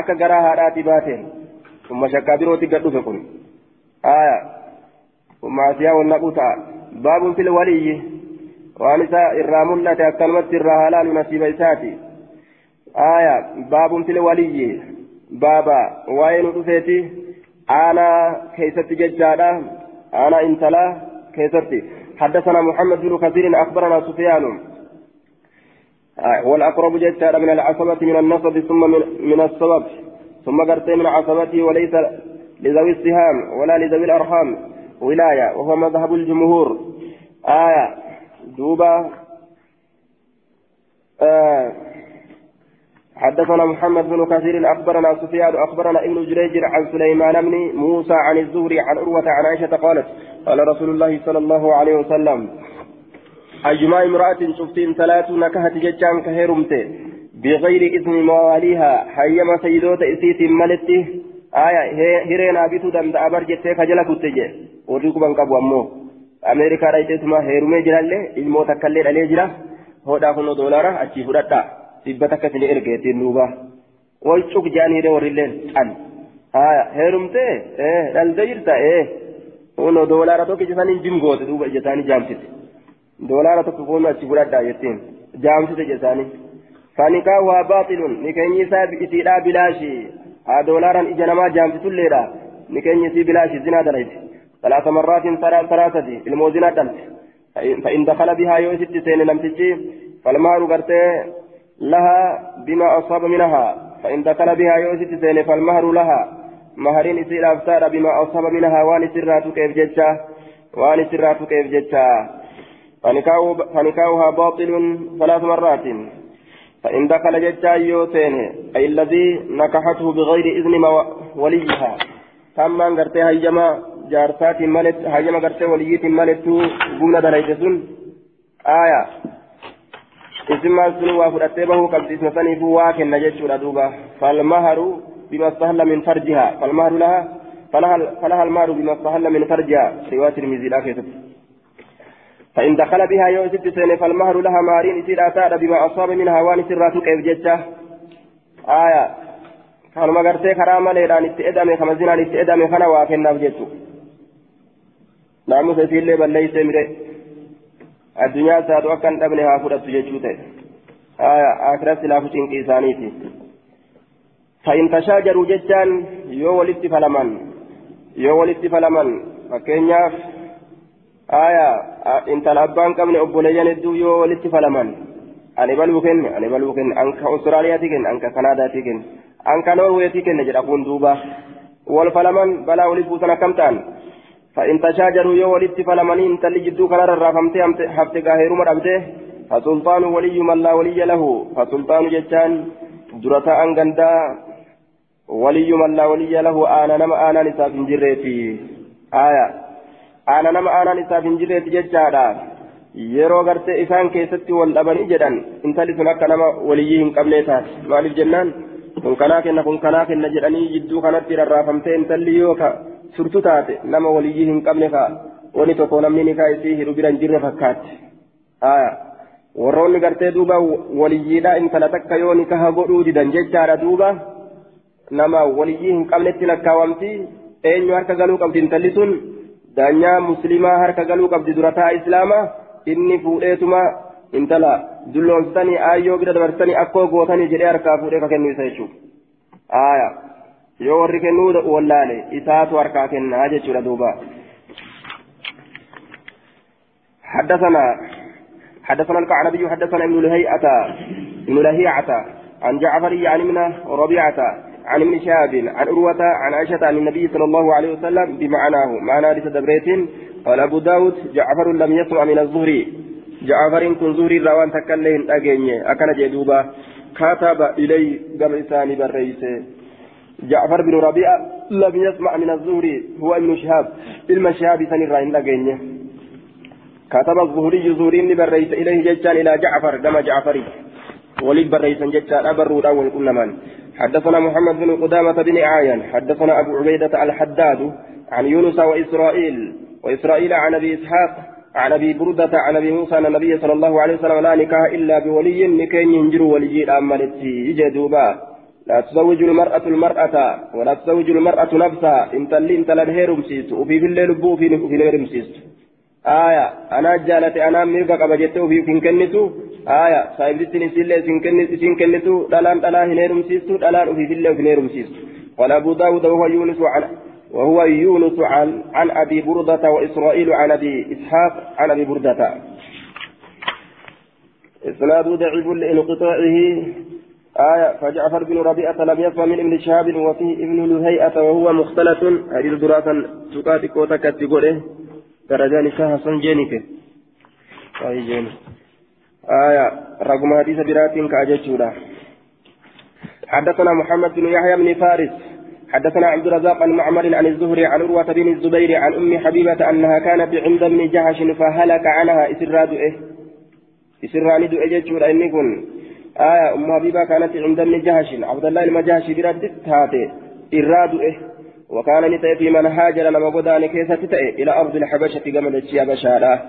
akka garaa haadhaatii baateen ثم شكا بروتي قد كن آية ثم أسيا والنبو تعالى باب في الولي وانسا الراملة أكلمت الرهالان نسيب إساتي آية باب في بابا وين رفيتي أنا كيست ججالا أنا انتلا كيستي حدثنا محمد بن كثير أخبرنا سفيان والأقرب ججالا من العصبة من النصب ثم من, من السبب ثم قرت من عصبته وليس لذوي السهام ولا لذوي الأرحام ولاية وهو مذهب الجمهور آية دوبا آه حدثنا محمد بن كثير أخبرنا سفيان أخبرنا ابن جريج عن سليمان بن موسى عن الزهري عن عروة عن عائشة قالت قال رسول الله صلى الله عليه وسلم أجمع امرأة شفتين ثلاث نكهت ججان كهرمته بغير إذن مواليها حيما سيدوت إسيت ملتي آية هيرينا بيتو دم دابر جتة خجلة كتجة. وريكو بانكابو أمو. أمريكا رايتتما هيرمي جلالة إلمو تكالي جلا هو داخل دولارا أتشي فرطا سيبتا كتني إرقيتين نوبا ويشوك جاني ري ورلين أن آية هيرمتي إيه دالديرتا إيه ونو دولارا توكي جساني جمغوت دوبا جساني جامتت دولارا توكي فوما أتشي فرطا يتين جامتت جساني فنكاحها باطل نكني ساب إسيدا بلاشي دولارا إجنما جامت تليرا نكني سي بلاشي زنا دليت ثلاث مرات ثلاثة الموزنة فإن دخل بها يوسف سين لم تجي فالمهر قرتي لها بما أصاب منها فإن دخل بها يوسف سين فالمهر لها. مهرين إسير أفتار بما أصاب منها وان سرات كيف جتشا وان سرات كيف جتشا. فنكاحها باطل ثلاث مرات. فإن دخل جتا يوتين أي الذي نكحته بغير إذن وليها. tammaan gartee hayyama jaarsaatiin malet hayyama gartee waliyyiitiin malettuu gumna dalayte sun aaya isimmaan sun waa fudhattee bahuu qabdi isma saniifuu waa kenna jechuudha duuba falmaharu bima sahalla min farjiha falmaharu laha فلها المال بما استهل من فرجها رواية المزي لا فإن دخل بها يوم ست سنة فالمهر لها مارين يصير أتى بما أصاب منها وان سرات كيف جتة آية gartee karaa maleedhaan itti edame kama zinaan itti edame kana waa kennaaf jechu naamusa isiillee balleeysee mire ta'e aya akira silaafu cinqii isaaniiti fa'in tashaajaruu jechaan yoo walitti falaman yoo walitti falaman fakkeenyaaf aya intala abbaan qabne obboleeyyan hedduu yoo walitti falaman ani baluu kenne ani baluu kenne anka austraaliyaati kenne anka kanaadaati kenne anka norweetii kenne jedha kun duuba wal falaman balaa walii buusan akkam ta'an فإن تشاجروا يو ولدت فلمنين تلي جدو كان رافمتي حفتي قاهروا مرأبته فسلطان ولي من لا ولي له فسلطان جتان درتا أنغندا ولي من لا ولي له آنا نما آنا نساب جريتي آية آنا نما آنا نساب جريتي جتادا yeroo gartee isaan keessatti wal dhabanii jedhan intalli sun akka nama waliyyii hin qabnee taate maaliif jennaan kun kanaa kenna kun kanaa kenna jedhanii jidduu kanatti rarraafamtee intalli yoo surtu taate. Nama waliyyii hin qabne ka wani tokko namni ni kaayisii hiru bira hin jirre fakkaatti warroonni gartee duuba waliyyiidha intala takka yoo nikaha godhuu didan jechaadha duuba. Nama waliyyii hin qabnetti lakkaawamti. Eenyu harka galuu qabdi intalli sun? Daanyaa muslimaa harka galuu qabdi durataa islaamaa inni fuudheetuma intala dulloomsitanii aayyoo bira dabarsitanii akkoo gootanii jedhee harkaa fuudhee ka isa jechuudha yoo warri kennuu wallaale isaatu harkaa kennaa jechuudha duuba. حدثنا حدثنا الكعنبي حدثنا ابن لهيئة ابن لهيعة عن جعفر عن ابن ربيعة عن ابن شهاب عن عروة عن عائشة عن النبي صلى الله عليه وسلم بمعناه معنى لتدبريت قال أبو داود جعفر لم يسمع من الزهري جعفر كن زهري روان تكلين أجيني أكن جدوبا كتب إلي قبل إساني بالرئيس جعفر بن ربيعة لم يسمع من الزهري هو ابن شهاب. علم شهاب سن الرين لقيني. كتب الزهري زهري بالرئيس إليه ججان إلى جعفر كما جعفري ولد بالرئيس ججان أبر أول كل من حدثنا محمد بن قدامة بن عاين حدثنا أبو عبيدة الحداد عن يونس وإسرائيل. وإسرائيل عن أبي إسحاق عن أبي بردة عن أبي موسى أن النبي صلى الله عليه وسلم لا نكاح إلا بولي نكين ينجر ولي الأمالتي يجدوبا لا تزوج المرأة المرأة ولا تزوج المرأة نفسها. إن تلي إن تلن هيرمسيس وفي في الليل بو في في هيرمسيس آية. أنا جالت أنا ميرقا قبجت وفي في كنتو آية. صاحبتني سيلة سين كنتو دلان دلان هيرمسيس دلان وفي في الليل هيرمسيس قال أبو داود وهو يونس عن وهو يونس عن عن أبي بردة وإسرائيل عن أبي إسحاق عن أبي بردة. إسناد ضعيف لانقطاعه. آية فجعفر بن ربيعة لم يفهم من ابن شهاب وفيه ابن لهيئة وهو مختلط. حديث دراسة سكات كوتا كتبوله درجان شاه سنجينك أي جين آية رقم حديث برات كأجتشورا. حدثنا محمد بن يحيى بن فارس. حدثنا عبد الرزاق عن معمر عن الزهري عن عروة بن الزبير عن أم حبيبة أنها كانت عند ابن جهش فهلك عنها. إسراد إيه؟ إسراني دو إجتشورا إني آية أم حبيبة كانت عند ابن جهش. عبد الله المجهش برد تاتي. إراد إيه. وكان نتأي في من هاجر لما قدان كيسة تتأي إلى أرض الحبشة قبل الشيا بشارة.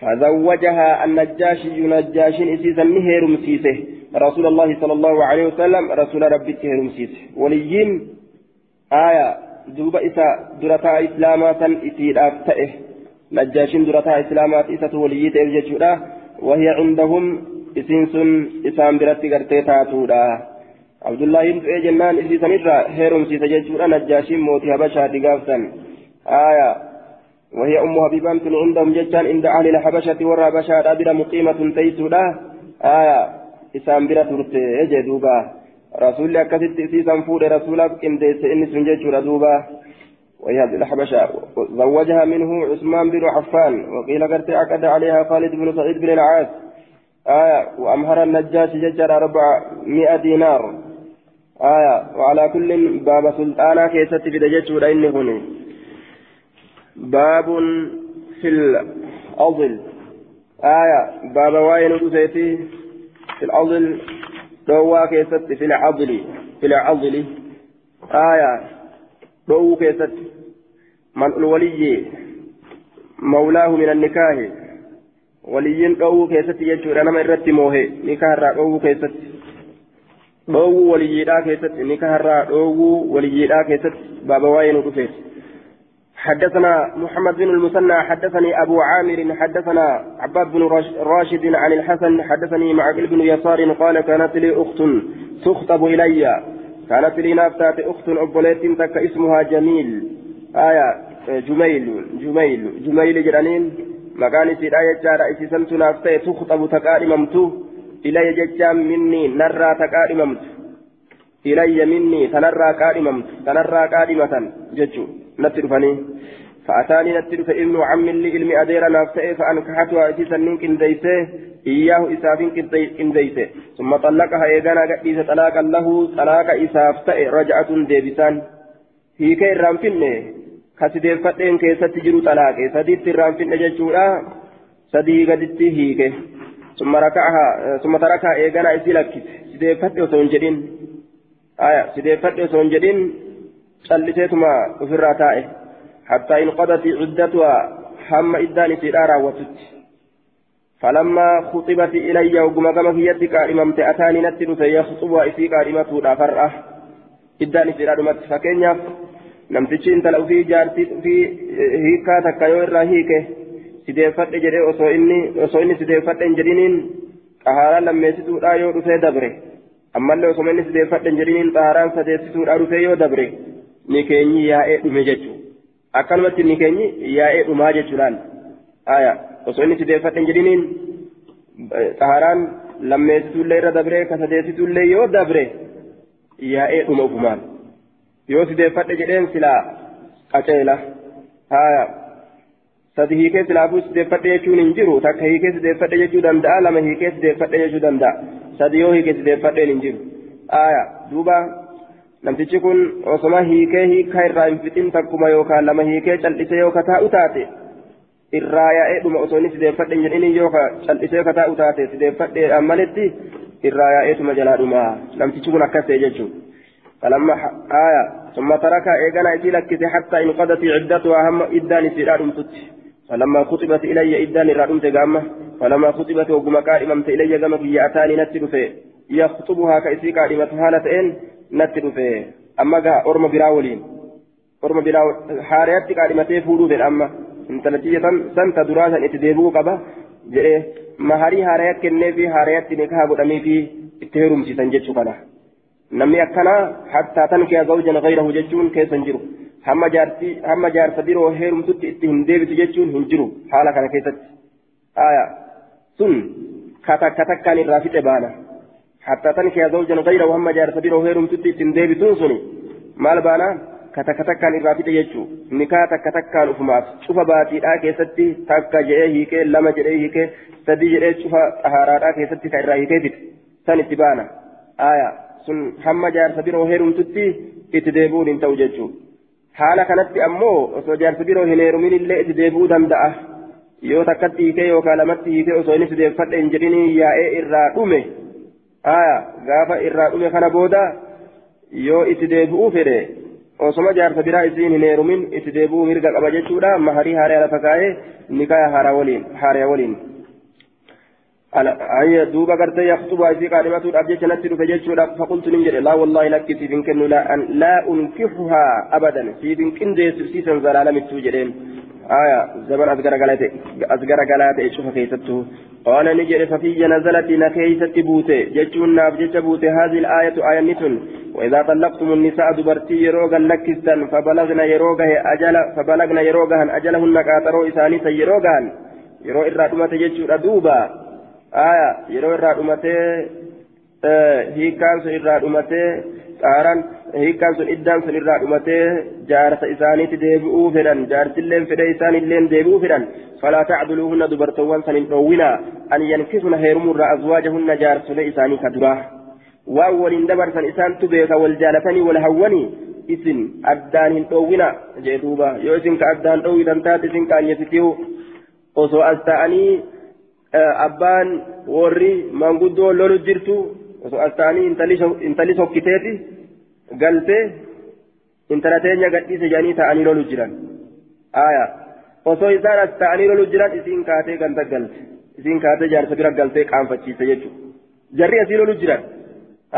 فزوجها النجاشي نجاش إسيسا مهير مسيسه. رسول الله صلى الله عليه وسلم رسول ربي تهير مسيسه. وليين آية دوبا إسا درتا إسلاما سن إسير أفتئه نجاش درتا إسلاما إسا وليين تهير وهي عندهم isiin sun isaan biratti gartee taatuudha. Abdullaahiin du'ee jennaan isiisanirraa heerumsiisa jechuudha najjaashiin mootii habashaati gaafsan aya وهي أم حبيبة عندهم جتان عند أهل الحبشة ورى بشارة بلا مقيمة تيسودا آية إسام بلا ترتي يجي دوبا رسول الله كثيرت إسيسا فود رسولك إن ديس إنس من جيشورا دوبا وهي الحبشة زوجها منه عثمان بن عفان وقيل قرت عقد عليها خالد بن سعيد بن العاص آية وأمهر النجاش ججر أربع مئة دينار. آية وعلى كل باب سلطانا كيست في دجاج ودين هنا باب في الأضل آية باب وين رسيتي في الأضل دوا كيست في العضل في العضل. آية دوا كيست من الولي مولاه من النكاح. دوا كيست يجور أنا ما إرتي موهي نكاح را دوا كيست dhoowwuu waliyyiidhaa keessatti ni kaharraa dhoowwuu waliyyiidhaa keessatti. Baaba waa'ee nu dhufeef حدثنا محمد بن المثنى حدثني أبو عامر حدثنا عباد بن راشد عن الحسن حدثني معقل بن يسار قال كانت لي أخت تخطب إلي كانت لي نافتات أخت أبوليت تك اسمها جميل آية جميل جميل جميل جرانين مكان سيد آية جارة إسسمت نافتة تخطب تكارممتو إلي ججام مني نرى تكارممت إلي مني تنرى كارممت تنرى كارمة ججو نترفني فأتاني نترف ابن عم لي علمي أدير نافته فأنكحتها إسيسا من كنديسه إياه إسافين كنديسه ثم طلقها إيغانا قديسة طلاقا له طلاق إسافته رجعة ديبسان هي كي رامفنه كسيديفتين كيسة تجرو طلاقه سديت رامفنه ججورا سدي قدتي هيكه ثم ركعها ثم تركها إيغانا إسيلك سيديفت وسون جدين آية سيديفت وسون جدين صليتما في الراتائه حتى انقضت عدتها هم إدان سيرارا وتت فلما خطبت إلي وقم كما في يدك إمامت أتاني نتل فيخطبها إسي قائمة فرأة إدان سيرارا فكينيا namtichi intala ofii jaartii ofii hiikaa takka yoo irraa hiike sideeffadhe jedhee osoo inni osoo inni sideeffadhe hin jedhiniin xahaaraan lammeessituudha yoo dhufee dabre ammallee osoo inni sideeffadhe hin jedhiniin xahaaraan sadeessituudha dhufee yoo dabre ni keenyi yaa'ee dhume jechuudha. akkanumatti ni keenyi yaa'ee dhumaa jechuudhaan aya osoo inni sideeffadhe hin jedhiniin xaharaan lammeessituullee irra dabree ka sadeessituullee yoo dabre yaa'ee dhuma ufumaan yoo sideeffadhe jedheen silaa qaceela aya sadi hiikee silaafuu sideeffadhe jechuun hin jiru takka hiikee sideeffadhe jechuu danda'a lama hiikee sideeffadhe jechuu danda'a sadi yoo hiikee sideeffadheen hin jiru aya duuba namtichi kun osoma hiikee hiikaa irraa hin fixin takkuma yookaan lama hiikee cal'isee yoo kataa'u taate irraa yaa'ee dhuma osoo inni sideeffadhe hin jedhinin yoo cal'isee kataa'u taate sideeffadheedhaan malitti irraa yaa'eetuma jalaa dhuma namtichi kun akkas ta'e jechuudha. فلما آية ثم ترك إيغانا إتي لكت حتى انقضت عدتها هم إدان سيرا دمتت فلما خطبت إلي إدان رادمت قامة فلما خطبت وقم قائمة إلي قامة يأتاني نتر في يخطبها كإسي قائمة هالة إن natti dhufe amma gaa orma biraa waliin orma biraa haarayatti qaadhimatee fuudhuu fedha amma intalatiyya santa duraa san itti deebi'uu qaba jedhee maharii haaraya kennee fi haarayatti nikaha godhamee fi itti heerumsiisan jechuu kana namni akkanaa hattaa tan kee zawjan gayrahu jechuun keessa hin jiru hamma jaartii hamma jaarsa biroo heerumtutti itti hin deebitu jechuun hin jiru haala kana keessatti aya sun katakkatakkaan irraa fixe baana حتى تنكي زوجا غيره وهم جارة بيرو هيرم تدي تندي بتنسني مال بانا كتكتكان إرافيت يجو نكا تكتكان أفماف شوف باتي آ كيستي تكا جئه هيك لما جئه هيك سدي جئه شوف أهارات آ كيستي كإراه هيك بيت سن اتبانا آية سن هم جارة بيرو هيرم تدي اتديبون انتو ججو haala kanatti ammoo osoo jaarsi biroo hin heerumin illee itti deebi'uu danda'a yoo takkatti hiikee yookaan lamatti hiikee osoo inni sideeffadhe hin jedhiniin yaa'ee irraa dhume aya gaafa irraa dhume kana booda yoo itti deebi'uu fedhe osoma jaarsa biraa isiin hin heerumin itti deebi'uu mirga qaba jechuudha maharii haaree lafa kaa'ee nikaya haaraa waliin haaree waliin أي دوبا قرت يخطب في قادمة الأبجة نتر فجيتشودا فقلت ننجر لا والله لك في بنكن لا أن لا أنكحها أبدا. في بنكن دي سبسيسا زلالة متوجرين آية زمن أذكر قالت أذكر قالت شوف كيستو. قال نجر ففي نزلت نكيست بوتي جتشون نافجت بوتي هذه الآية آية نتن. وإذا طلقتم النساء دبرتي يروغا لكستن فبلغن يروغه أجل فبلغن يروغهن أجلهن كاترو إساني سيروغهن يرو إرادمة جتشون دوبا. آية يرو إرادمة hiikaan sun irraa dhumatee qaaraan hiikaan sun iddaan sun irraa dhumatee jaarsa isaaniitti deebi'uu fedhan jaarsilleen fedhe isaanilleen deebi'uu fedhan falaa tacduluuhunna dubartoowwan san hin dhoowwinaa an yankisuna heerumurraa azwaajahunna jaarsolee isaanii ka duraa waan waliin dabarsan isaantu beeka wal jaalatanii wal hawwanii isin addaan hin dhoowwina jee duuba yoo isin ka addaan dhoowwitan taate isin qaanyesitiyu osoo as ta'anii abbaan warri manguddoo lolu jirtu osoo as ta'anii intali sokkiteeti galtee intala teenya gadhiise jedhanii ta'anii lolu jiran aya osoo isaan as ta'anii lolu jiran isiin kaatee ganda galte isiin kaatee jaarsa bira galtee qaanfachiise jechuudha jarri asii lolu jiran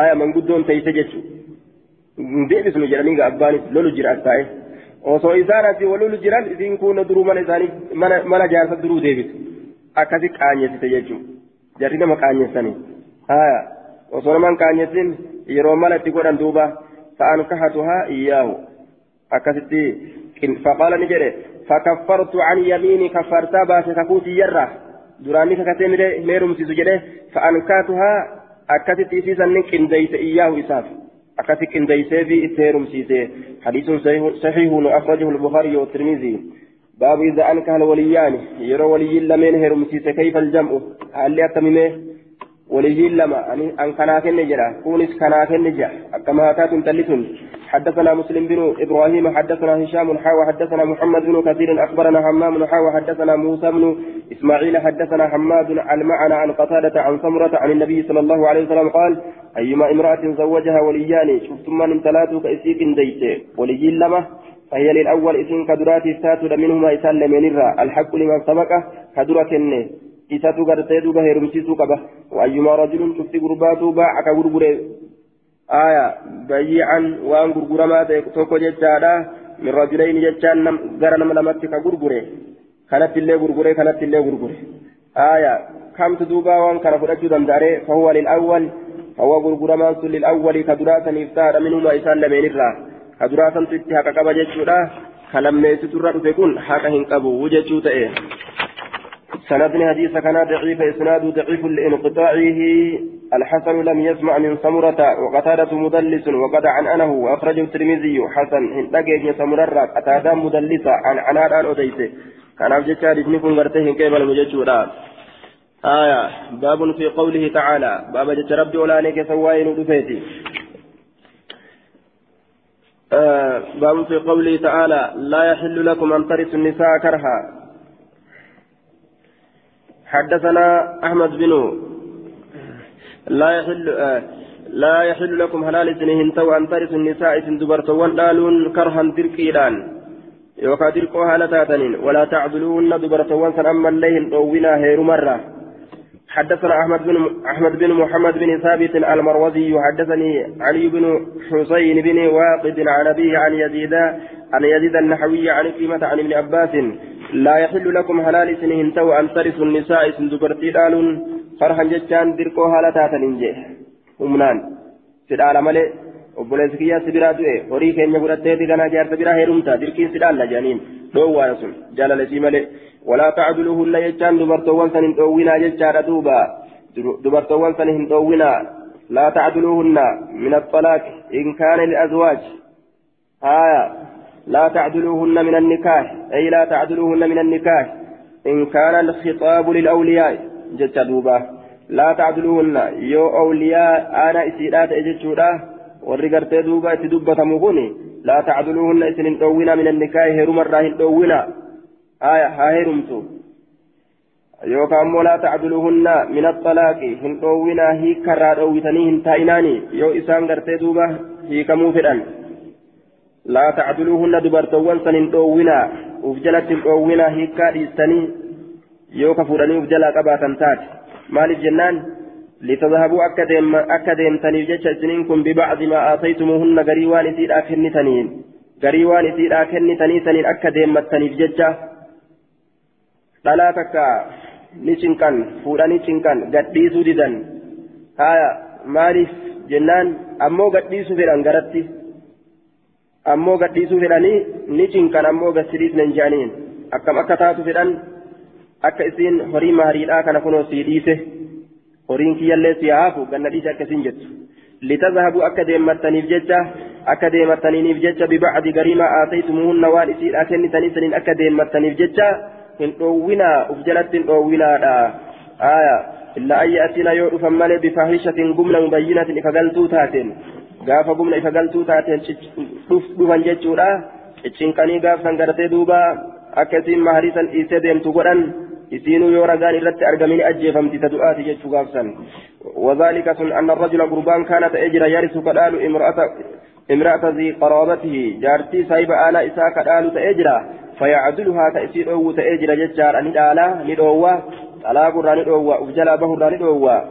aya manguddoon teeyse jechuudha deebisnu jedhanii abbaanis lolu jira as taa'e osoo isaan asii wal lolu jiran isiin kun duruu mana isaanii mana jaarsa duruu deebisu akkasi qaanyessite jechuudha jarri nama qaanyessanii aya osoo naman qaanyessin yeroo mala itti godhan duuba? فأنكحتها إياه أكستي فقال نجري فكفرت عن يميني كفرتا باش ككوتي يرى دراني ككتي ميرم سيسجده فأنكحتها أكستي سيسن كنديس إياه إساف أكستي كنديس في إتيرم سيسي حديث صحيح أخرجه البخاري والترمذي باب إذا أنكح الوليان يرى ولي لمن هرم سيسي كيف الجمع؟ هل يتممه وليجين لما أن كناك النجرة كونس كناك النجرة كما كانت تلتون حدثنا مسلم بن إبراهيم حدثنا هشام حاوى حدثنا محمد بن كثير أخبرنا حمام حاوى حدثنا موسى بن إسماعيل حدثنا حماد المعنى عن قتادة عن سمرة عن النبي صلى الله عليه وسلم قال أيما امرأة زوجها وليان شفتم من ثلاثة كأسيك ديت. وليجين لما؟ فهي للأول اسم كدرات الساتر منهما إسان لمن الحق لمن سبق كدرة isatu gartee duuba heerumsiisuu qaba waayyumaa rajulun cufti gurbaatu baaca ka gurgure aya bayyican waan gurguramaa ta'e tokko jechaadha min rajulayni jechaan gara nama lamatti ka gurgure kanatti illee gurgure kanatti illee gurgure aya kamtu duuba waan kana fudhachuu danda'are fahuwa lilawwal fahuwa gurguramaan sun lilawwali ka duraasaniif ta'adha minhuma isaan lameenirraa ka duraasantu itti haqa qaba jechuudha. Ka lammeessiturra dhufe kun haqa hin qabu jechuu ta'e. سندني حديث كان ضعيف إسناد ضعيف لانقطاعه الحسن لم يسمع من سمرة وقتادة مدلس وقد عن أنه وأخرجه الترمذي حسن هندقيت سمرة قتادة مدلسة عن عناد عن أديسه كان أبجد شارف نكون غرته كيف المججورا آية باب في قوله تعالى باب جت ربي ولا نك سواين آه باب في قوله تعالى لا يحل لكم أن ترثوا النساء كرها. حدثنا أحمد بن لا يحل آه لا يحل لكم حلال سنهن تو أن ترثوا النساء سن دبرتوان دالون كرها تركيدان يوكا تركو هالتاتنين ولا تعدلوهن دبرتوان سن أما الليهن طوينا هير مرة. حدثنا أحمد بن أحمد بن محمد بن ثابت المروزي حدثني علي بن حسين بن واقد عن أبيه عن يزيد عن يزيد النحوي عن كلمة عن ابن عباس لا يحل لكم حلال سنهن تو أن ترثوا النساء سن دبرتي دالون فرحا جتان دركو هالتاتن إنجي. humnaan sidhaala malee obboleessi kiyyaa si biraa du'e horii keenya fudhatteeti ganaa jaarsa biraa heerumta dirqiin sidhaalla jedhaniin dhoowwaadha sun jaalalesii malee jechaan dubartoowwan san hin dhoowwinaa jechaadha duuba dubartoowwan san hin dhoowwinaa laa tacduluhunna min الطلاق إن كان للأزواج. آية. لا تعدلوهن من النكاح. أي لا تعدلوهن من النكاح. إن كان الخطاب للأولياء. جت دوبا. لا تعدلوهن. يو أولياء أنا إسيرات إجتشودا. ورقرتي دوبا إتدوبة مغني لا تعدلوهن إسن دوينا من النكاح. هرم الراهن دوينا آية هاهرمتو يوكا أمو لا تعدلوهن من الطلاق هن دوينا هي كرا دويتني هن تايناني يو إسان قرتي دوبا هي كمو فدان لا تعدلوهن دبرتوان سن دوينا وفجلت دوينا هي كاريستني يوكا فراني وفجلا قباتا litadhabuu akka deemtaniif jecha isiniin kun bibacdi maa aataytumuuhunna garii waan isiidhaa kennitaniin garii waan isiidhaa kennitanii saniin akka deemmattaniif jecha dhalaa takka ni cinqan fuudhanii cinqan gadhiisuu didan haya maaliif jennaan ammoo gadhiisuu fedhan garatti ammoo gadhiisuu fedhanii ni cinqan ammoo gassiriisnen jedhaniin akkam akka taatu fedhan akka isiin horii maariidhaa kana kunoo sii dhiise horiin kiyyallee si haafu ganna dhiise akkasiin jettu litazhabuu akka deemmattaniif jecha akka deemmattaniif jecha bibacdi garii maa aataytumuhunna waan isiidhaa kennitanii saniin akka deemmattaniif jecha uf jalatti hin dhoowwinaadha آية إلا أن يأتينا يعرف مالي بفاحشة قمنا مبينة إفقلتو تاتين ifa galtuu taateen dhufan jechuudha ciccinqanii gaafsan gartee duuba akkasiin maharii san dhiisee deemtu godhan isiinuu yoo ragaan irratti argamini ajjeefamti ta du'aati jechuu gaafsan وذلك سن أن الرجل قربان كانت أجر يرث كدال امرأة امرأة ذي قرابته جارتي سايب آلا إساء كدال تأجرا فيعدلها تأسير أو تأجر ججار أن الآلا ندعوة طلاق ندعوة أفجلا به ندعوة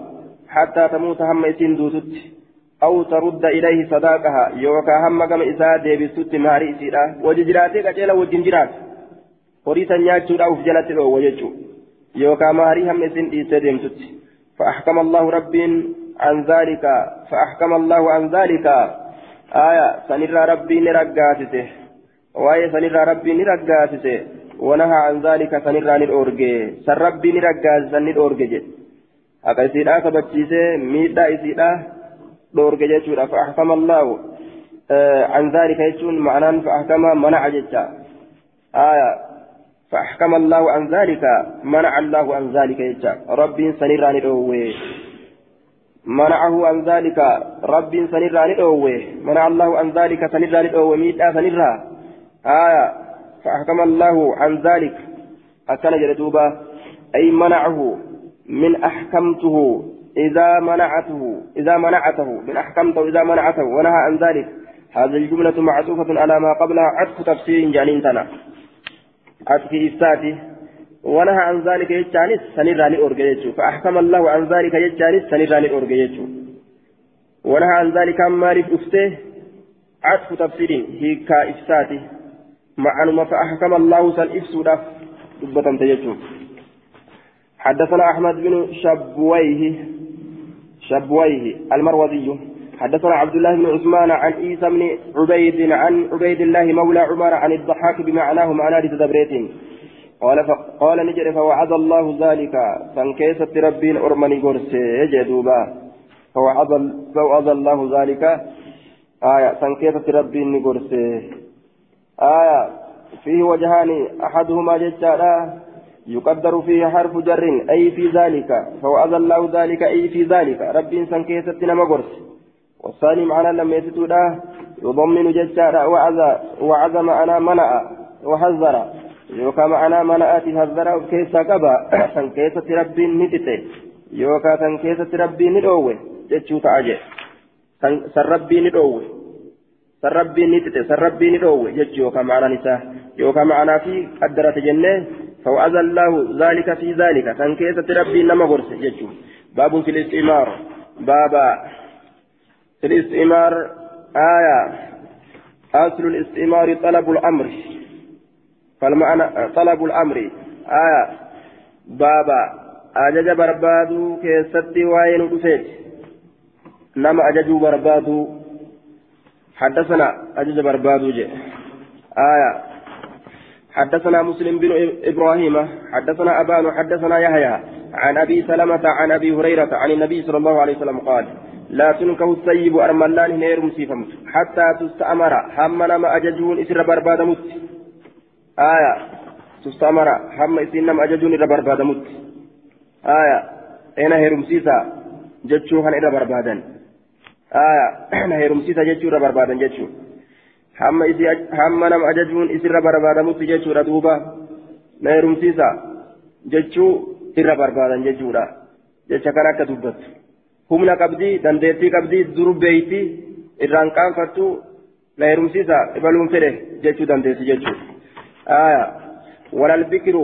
حتى تموت هم إسين دوتت أو ترد إليه صداقها يوكا هم كما إساء ديبستت ماري إسيرا وججراتي كجيلا وجنجرات horiisan nyaachuudhaaf jalatti dhoowwa jechuudha yookaan maarii hamma isin dhiisee deemtutti فأحكم الله رب عن ذلك فأحكم الله عن ذلك آية سنرى ربي نرقاتته وآية سنرى ربي نرقاتته ونهى عن ذلك سنرى نرأرجي سن ربي نرقات سن نرأرجي akka isiidhaa kabachiisee miidhaa isiidhaa dhoorge jechuudha. Fa'axkama allahu an zaalika jechuun ma'anaan fa'axkama manaca jecha. Aya فأحكم الله عن ذلك منع الله عن ذلك يجا رب سنيراني دوه منعه عن ذلك رب سنيراني دوه منع الله عن ذلك سنيراني دوه ميتا سنيرا آية فأحكم الله عن ذلك. أكن جلدوبا أي منعه من أحكمته إذا منعته إذا منعته من أحكمته إذا منعته ونهى عن ذلك. هذه الجملة معطوفة على ما قبلها عطف تفسير جانين تنا. أتكي إفتاتي ونهى عن ذلك يجانس سنراني أورجيتشو فأحكم الله عن ذلك يجانس سنراني أورجيتشو ونهى عن ذلك أما رف أفته عطف تفسير هي كإفتاتي مع أنه فأحكم الله سن إفسودا دبة تجتشو حدثنا أحمد بن شبويه شبويه المروزي. حدثنا عبد الله بن عثمان عن عيسى بن عبيد عن عبيد الله مولى عمر عن الضحاك بمعناه معنى لتدبريت قال قال نجري فوعد الله ذلك. فانكيست ربين أرمني قرسي جدوبا. فوعظ الله ذلك. آية فانكيست Rabbiin gorse. آية فيه وجهان أحدهما ججالا يقدر فيه حرف جر أي في ذلك فوعظ الله ذلك أي في ذلك Rabbiin san keessatti nama gorse والثاني معنى لما يتتودا يضمن ججارا وعظ وعظ معنى منع وحذر. yookaan معنى منع حذر keessa qaba سن كيسة ربي نتته يوكا سن كيسة ربي ندوه جتشو تعجي سن ربي ندوه. سن ربي نتته سن ربي ندوه جتشو يوكا معنا نساء يوكا معنا في قدرة جنة فوعز الله ذلك في ذلك سن كيسة ربي نما غرس جتشو باب في الاستعمار بابا في الاستئمار آية أصل الاستئمار طلب الأمر فالمعنى طلب الأمر آية بابا أجج بربادو كيستي وين رفيت نما أججوا بربادو حدثنا أجج بربادو جي. آية. حدثنا مسلم بن إبراهيم. حدثنا أبان. حدثنا يحيى. عن أبي سلمة عن أبي هريرة عن النبي صلى الله عليه وسلم قال لا تنكه السيب أرملان هنير مسيفمت حتى تستأمر. هم ما أججون إسر بربادمت آية. تستأمر. هم إسر نم أججون إسر بربادمت آية. أنا هيرمسيسا جتشو هن إسر بربادا آية أنا هيرمسيسا جتشو إسر بربادا جتشو هم إسر هم نم أججون إسر بربادمت جتشو ردوبا نهيرمسيسا جتشو إسر بربادا جتشو جتشا كان أكتبت humna qabdii dandeettii qabdii dur beeyti irraan qaanfattu na heerumsiisa ibaluun fedhe jechuu dandeessi jechuudha walal bikiru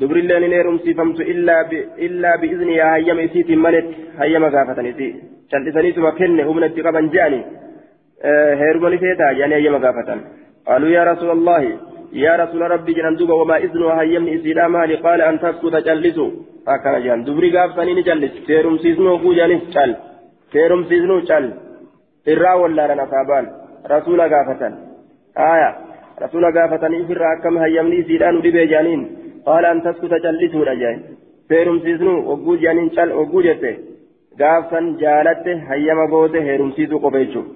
dubrilleen hin heerumsiifamtu illaa bi'izni yaa hayyama isiitiin maletti hayyama gaafatan isii cal'isaniituma kenne humna itti qaban je'ani heeruma ni feetaa jedhanii hayyama gaafatan qaaluu yaa rasuula allaahi yaa rasuula rabbii jedhan duuba wamaa iznu hayyamni isiidhaa maali qaala an taskuta callisu akkana jedhan dubri gaafatanii ni callisu seerumsiisnuu oguu jedhanis cal seerumsiisnuu cal irraa wallaalan asaabaan rasuula gaafatan aya rasuula gaafatanii ofirraa akkam hayyamni isiidhaa nu dhibee jedhaniin qaala an taskuta callisuudha jedhan seerumsiisnuu oguu jedhaniin cal oguu jette gaafsan jaalatte hayyama goote heerumsiisuu qofa jechuudha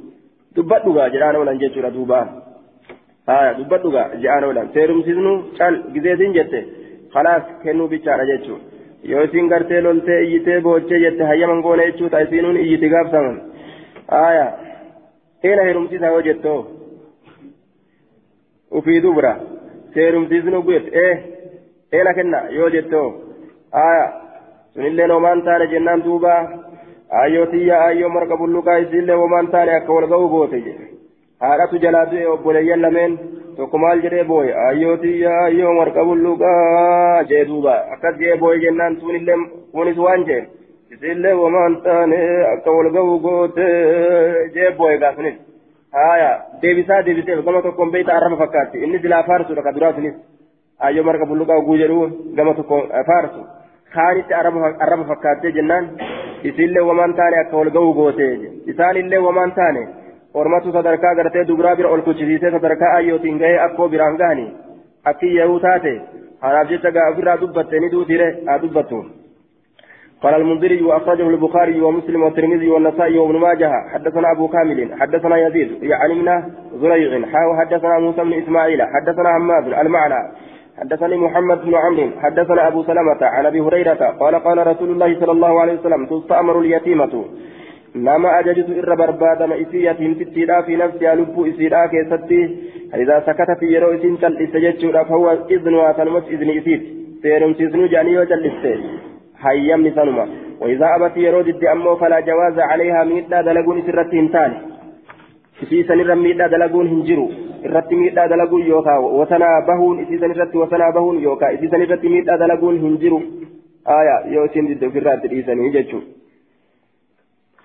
dubbadhugaa jedhaan oolan jechuudha duubaa aya dubbadhugaa jedhaan oolan seerumsiisnuu cal gizeetiin jette خلاص كنوا بيتشارة جيتشو yoo isin gartee loltee iyyitee boochee jette hayyaman goone jechuudha isiinuun iyyiti gaafsaman aya eena heerumsiisaa yoo jettoo ufii dubra seerumsiisnu guyet ee jettoo aya sunillee homaan taane jennaan duuba ayyoo tiyya ayyoo marqa bulluqaa isiillee homaan taane akka wal ga'uu goote jedhe haadhatu jalaa du'e obboleeyyan lameen tokko maal jedhee booye ayyoo tiyya ayyoo marqa bulluqaa jee duuba akkas jee booye jennaan sunillee kunis waan jee isiillee homaan taane akka wal ga'uu goote jee booye gaasunis haya deebisaa deebisee gama tokkoon beeyta arraba fakkaatti inni silaa faarsudha ka duraa sunis ayyoo marqa bulluqaa oguu jedhu gama tokko faarsu kaanitti arraba fakkaattee jennaan isiillee wamaan taane akka wal ga'uu goote isaanillee wamaan taane ormatu sadarkaa gartee dubraa bira ol kuchisiisee sadarkaa ayyootiin gahee akkoo biraan gahani akki yahuu taate kanaaf jecha gaa ofirraa dubbatte ni duutire haa dubbattu قال المنذري وأخرجه البخاري ومسلم والترمذي والنسائي وابن ماجه حدثنا أبو كامل حدثنا يزيد يعني من زريع حاو حدثنا موسى بن إسماعيل حدثنا حماد المعنى حدثني محمد بن عمرو حدثنا أبو سلمة عن أبي هريرة قال قال رسول الله صلى الله عليه وسلم تستأمر اليتيمة. نما أججت إر بربادا إسي يتيم تتيلا في نفسها لب إسيلا كيستي. إذا سكت في يرو إسين تل إسججت فهو إذن واتنمت إذن إسيت سيرم سيزنو جاني وجلسته هيام سنما وإذا أبت يرو ضد أمه فلا جواز عليها ميتا دلقون سرت هنتان في سنر ميتا دلقون هنجرو irratti miidhaa dalaguun yookaan wasanaa bahuun isiisan irratti wasanaa bahuun yookaan isiisan irratti miidhaa dalaguun hin jiru isin didde ofirraa itti dhiisanii jechuudha.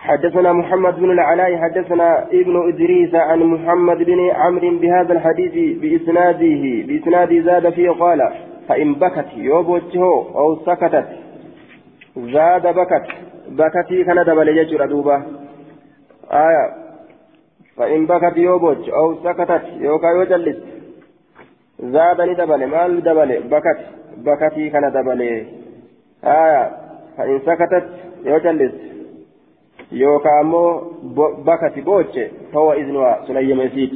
حدثنا محمد بن العلاء حدثنا ابن إدريس عن محمد بن عمرو بهذا الحديث بإسناده بإسناد زاد فيه قال فإن بكت يوبوته أو سكتت زاد بكت بكتي كان دبل يجر دوبا آية فإن بكت يوبوج أو سكتت يوكا يوجلس زادني دبل مال دبل بكت. بكتي كان دبل آية. فإن سكتت يوجلس. يوكا مو بكت بوج فهو إذنها سليم يسيت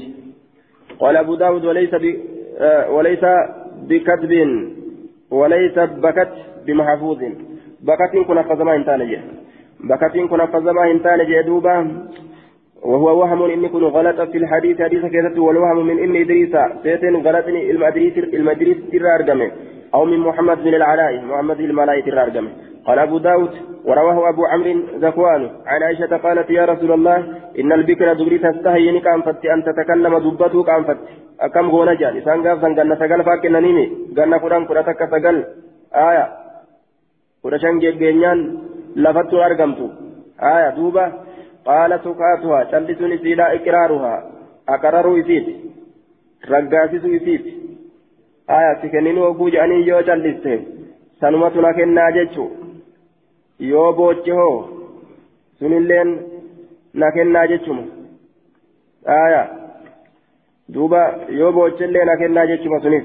قال أبو داود وليس ب آه وليس بكتب وليس بكت بمحفوظ. بكت كنا فزما انتانجه بكت كنا فزما انتانجه دوبا وهو وهم إن يكون غلط في الحديث حديث كذا والوهم من إن إدريس سيتين غلطني المدريس المدريس ترارجمه أو من محمد بن العلاء محمد بن العلاء ترارجمه. قال أبو داود ورواه أبو عمرو ذكوان عن عائشة قالت يا رسول الله إن البكر دبري تستهي كان فت أن تتكلم دبته كان فت أكم غونا جان إسان قاف سن قلنا سقل فاكن نيمي. قلنا قرآن قرآن تك سقل. آية. قرآن جيجينيان لفتو أرقمتو. آية دوبة. قال سكاتها تلتني سيلا إقرارها أقرروا إسيت رقاسسوا إسيت آية سكنين وقوج أني يو تلسته سنمتنا كنا جيتشو yoo booche hoo sunilleen na kennaa jechuma aya duuba yoo boochellee na kennaa jechuma sunis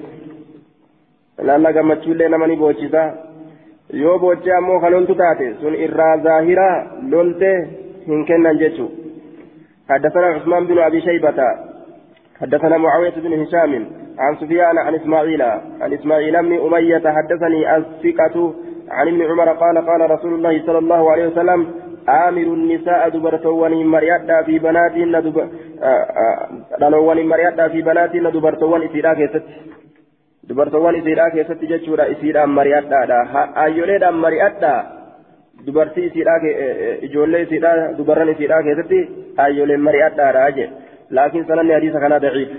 laalla gammachuullee nama ni boochisa yoo booche ammoo kaloltu taate sun irraa zaahiraa lolte hin kennan jechu حدثنا عثمان بن أبي شيبة. حدثنا معاوية بن هشام عن سفيان عن إسماعيل. عن إسماعيل بن أمية حدثني الثقة عن ابن عمر قال قال رسول الله صلى الله عليه وسلم آمر النساء دبرتوان مريادا في بناتهن دلوان مريادا في بناتهن دبرتوان إسيرا كيست دبرتوان إسيرا كيست جتشورا إسيرا مريادا. أيوليدا مريادا. Dubartii isiidhaa ijoollee isiidhaa dubarran isiidhaa keessatti ayyooleen mari'adhaa raaje laakiin sananni hadiisa kanaa daciif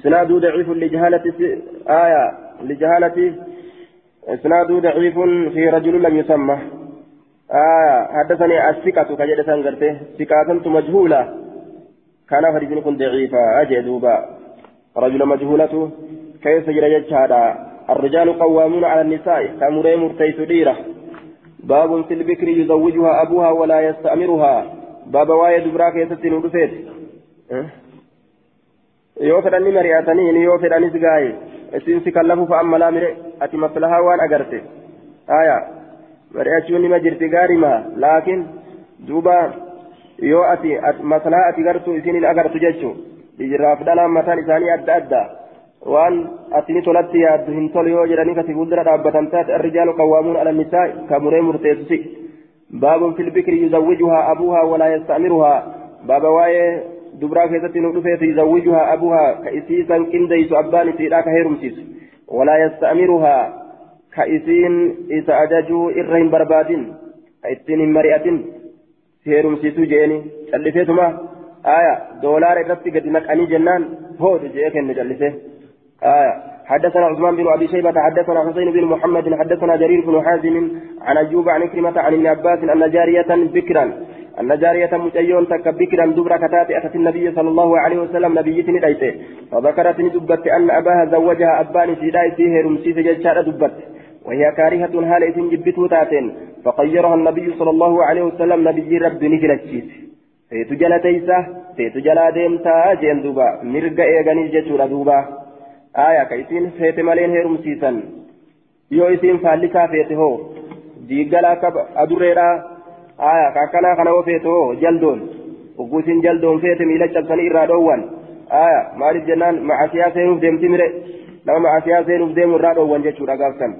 isnaaduu daciifun lijahaalati aaya lijahaalati إسناده ضعيف في رجل لم يسمى آه حدثني الثقة كجد سنغرته ثقة مجهولة كان فريد كن ضعيفا أجدوبا رجل مجهولة كيف يجري هذا الرجال قوامون على النساء كامري مرتيس ديرة باب في البكر يزوجها أبوها ولا يستأمرها باب واي دبرا كيست ندفت yoo fedhanni mari'atanii ni yoo fedhanis gaaye isin si kallafu fa'an malaa mire ati maslahaa waan agarte aya mari'achuun nima jirti gaarima laakiin duuba yoo ati maslahaa ati gartu isin hin agartu jechu dhiiraaf dhalaan mataan isaanii adda adda arrijaalu qawwaamuun ala nisaa ka muree murteessusi baabun fil bikri yuzawwijuhaa abuuhaa walaa yasta'miruhaa baaba waa'ee dubraa keessatti nu dhufeetu yuzawwijuhaa abuuhaa ka isiisan qindeysu abbaan isiidhaa ka heerumsiisu walaa yasta'miruhaa ka isiin isa ajajuu irra hin barbaadin ka ittiin hin mari'atin si heerumsiisuu jeeni calliseetuma aya doolaara irratti gadi naqanii jennaan هود جاءك المجلسه آية حدثنا عثمان بن أبي شيبة حدثنا حسين بن محمد حدثنا جرير بن حازم عن أيوب عن كلمة عن ابن عباس أن جارية بكرا أن جارية متيون تك بكرا دبر كتات أتت النبي صلى الله عليه وسلم نبيتني دايته فذكرت دبت أن أباها زوجها أبان في دايته رمسيس ججار دبت وهي كارهة هال إذن جبته فقيرها النبي صلى الله عليه وسلم نبي رب jala teeysa feetu jalaa deemtaa jeen duuba mirga eeganiif jechuudha duuba aya ka isiin feete maleen heerumsiisan yoo isiin faallisaa feete hoo diiggala akka adurreedha aya ka akkanaa kana hoo feete hoo jaldoon ugguu isiin jaldoon feete miila cabsanii irraa dhoowwan aya maaliif jennaan macasiyaa seenuuf deemti mire nama macasiyaa seenuuf deemu irraa dhoowwan jechuudha gaafsan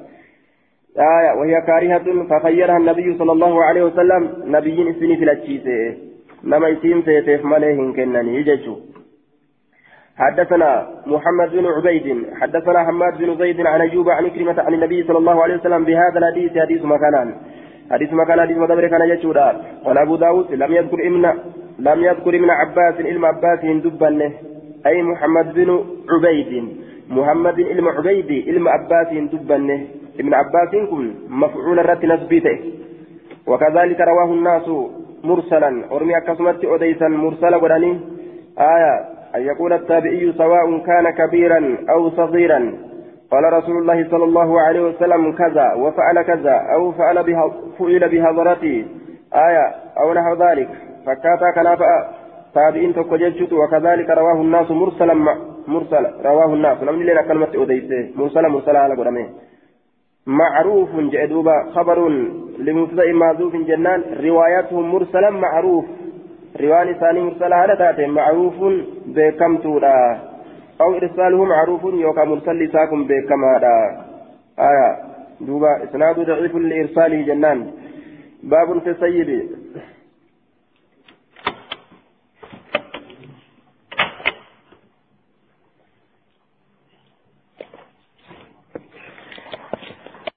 آية وهي كارهة فخيرها النبي صلى الله عليه وسلم نبي إسني في الأجيسة نما يتيم سيتيف ماليهن كنني يججو حدثنا محمد بن عبيد حدثنا حماد بن زيد عن أيوب عن كلمة عن النبي صلى الله عليه وسلم بهذا الحديث حديث مكانان. حديث مكان حديث مدبر كان يجودا قال أبو داود لم يذكر ابن لم يذكر ابن عباس علم عباس دبنه أي محمد بن عبيد محمد علم عبيد علم عباس دبنه ابن عباس كن مفعول الرت نسبيته وكذلك رواه الناس مرسلا. أرمي أكسمت أديسا مرسلا وداني. آية أن يقول التابعي سواء كان كبيرا أو صغيرا. قال رسول الله صلى الله عليه وسلم كذا وفعل كذا أو فعل بها فعل بهضرتي آية أو نحو ذلك. فكاتا كان تابعين تكوجيتشت وكذلك رواه الناس مرسلا مرسلا رواه الناس. لم لنا كلمة أديسه مرسلا مرسلا على قدمه معروف جدوبا خبر لمبتدأ معذوف جنان. رواياتهم مرسلا معروف. رواية ثاني مرسلة على تاتي معروف بكمتورا أو إرساله معروف يوكا مرسل ساكم بكما آية دوبا إسناد ضعيف لإرساله جنان باب في السيد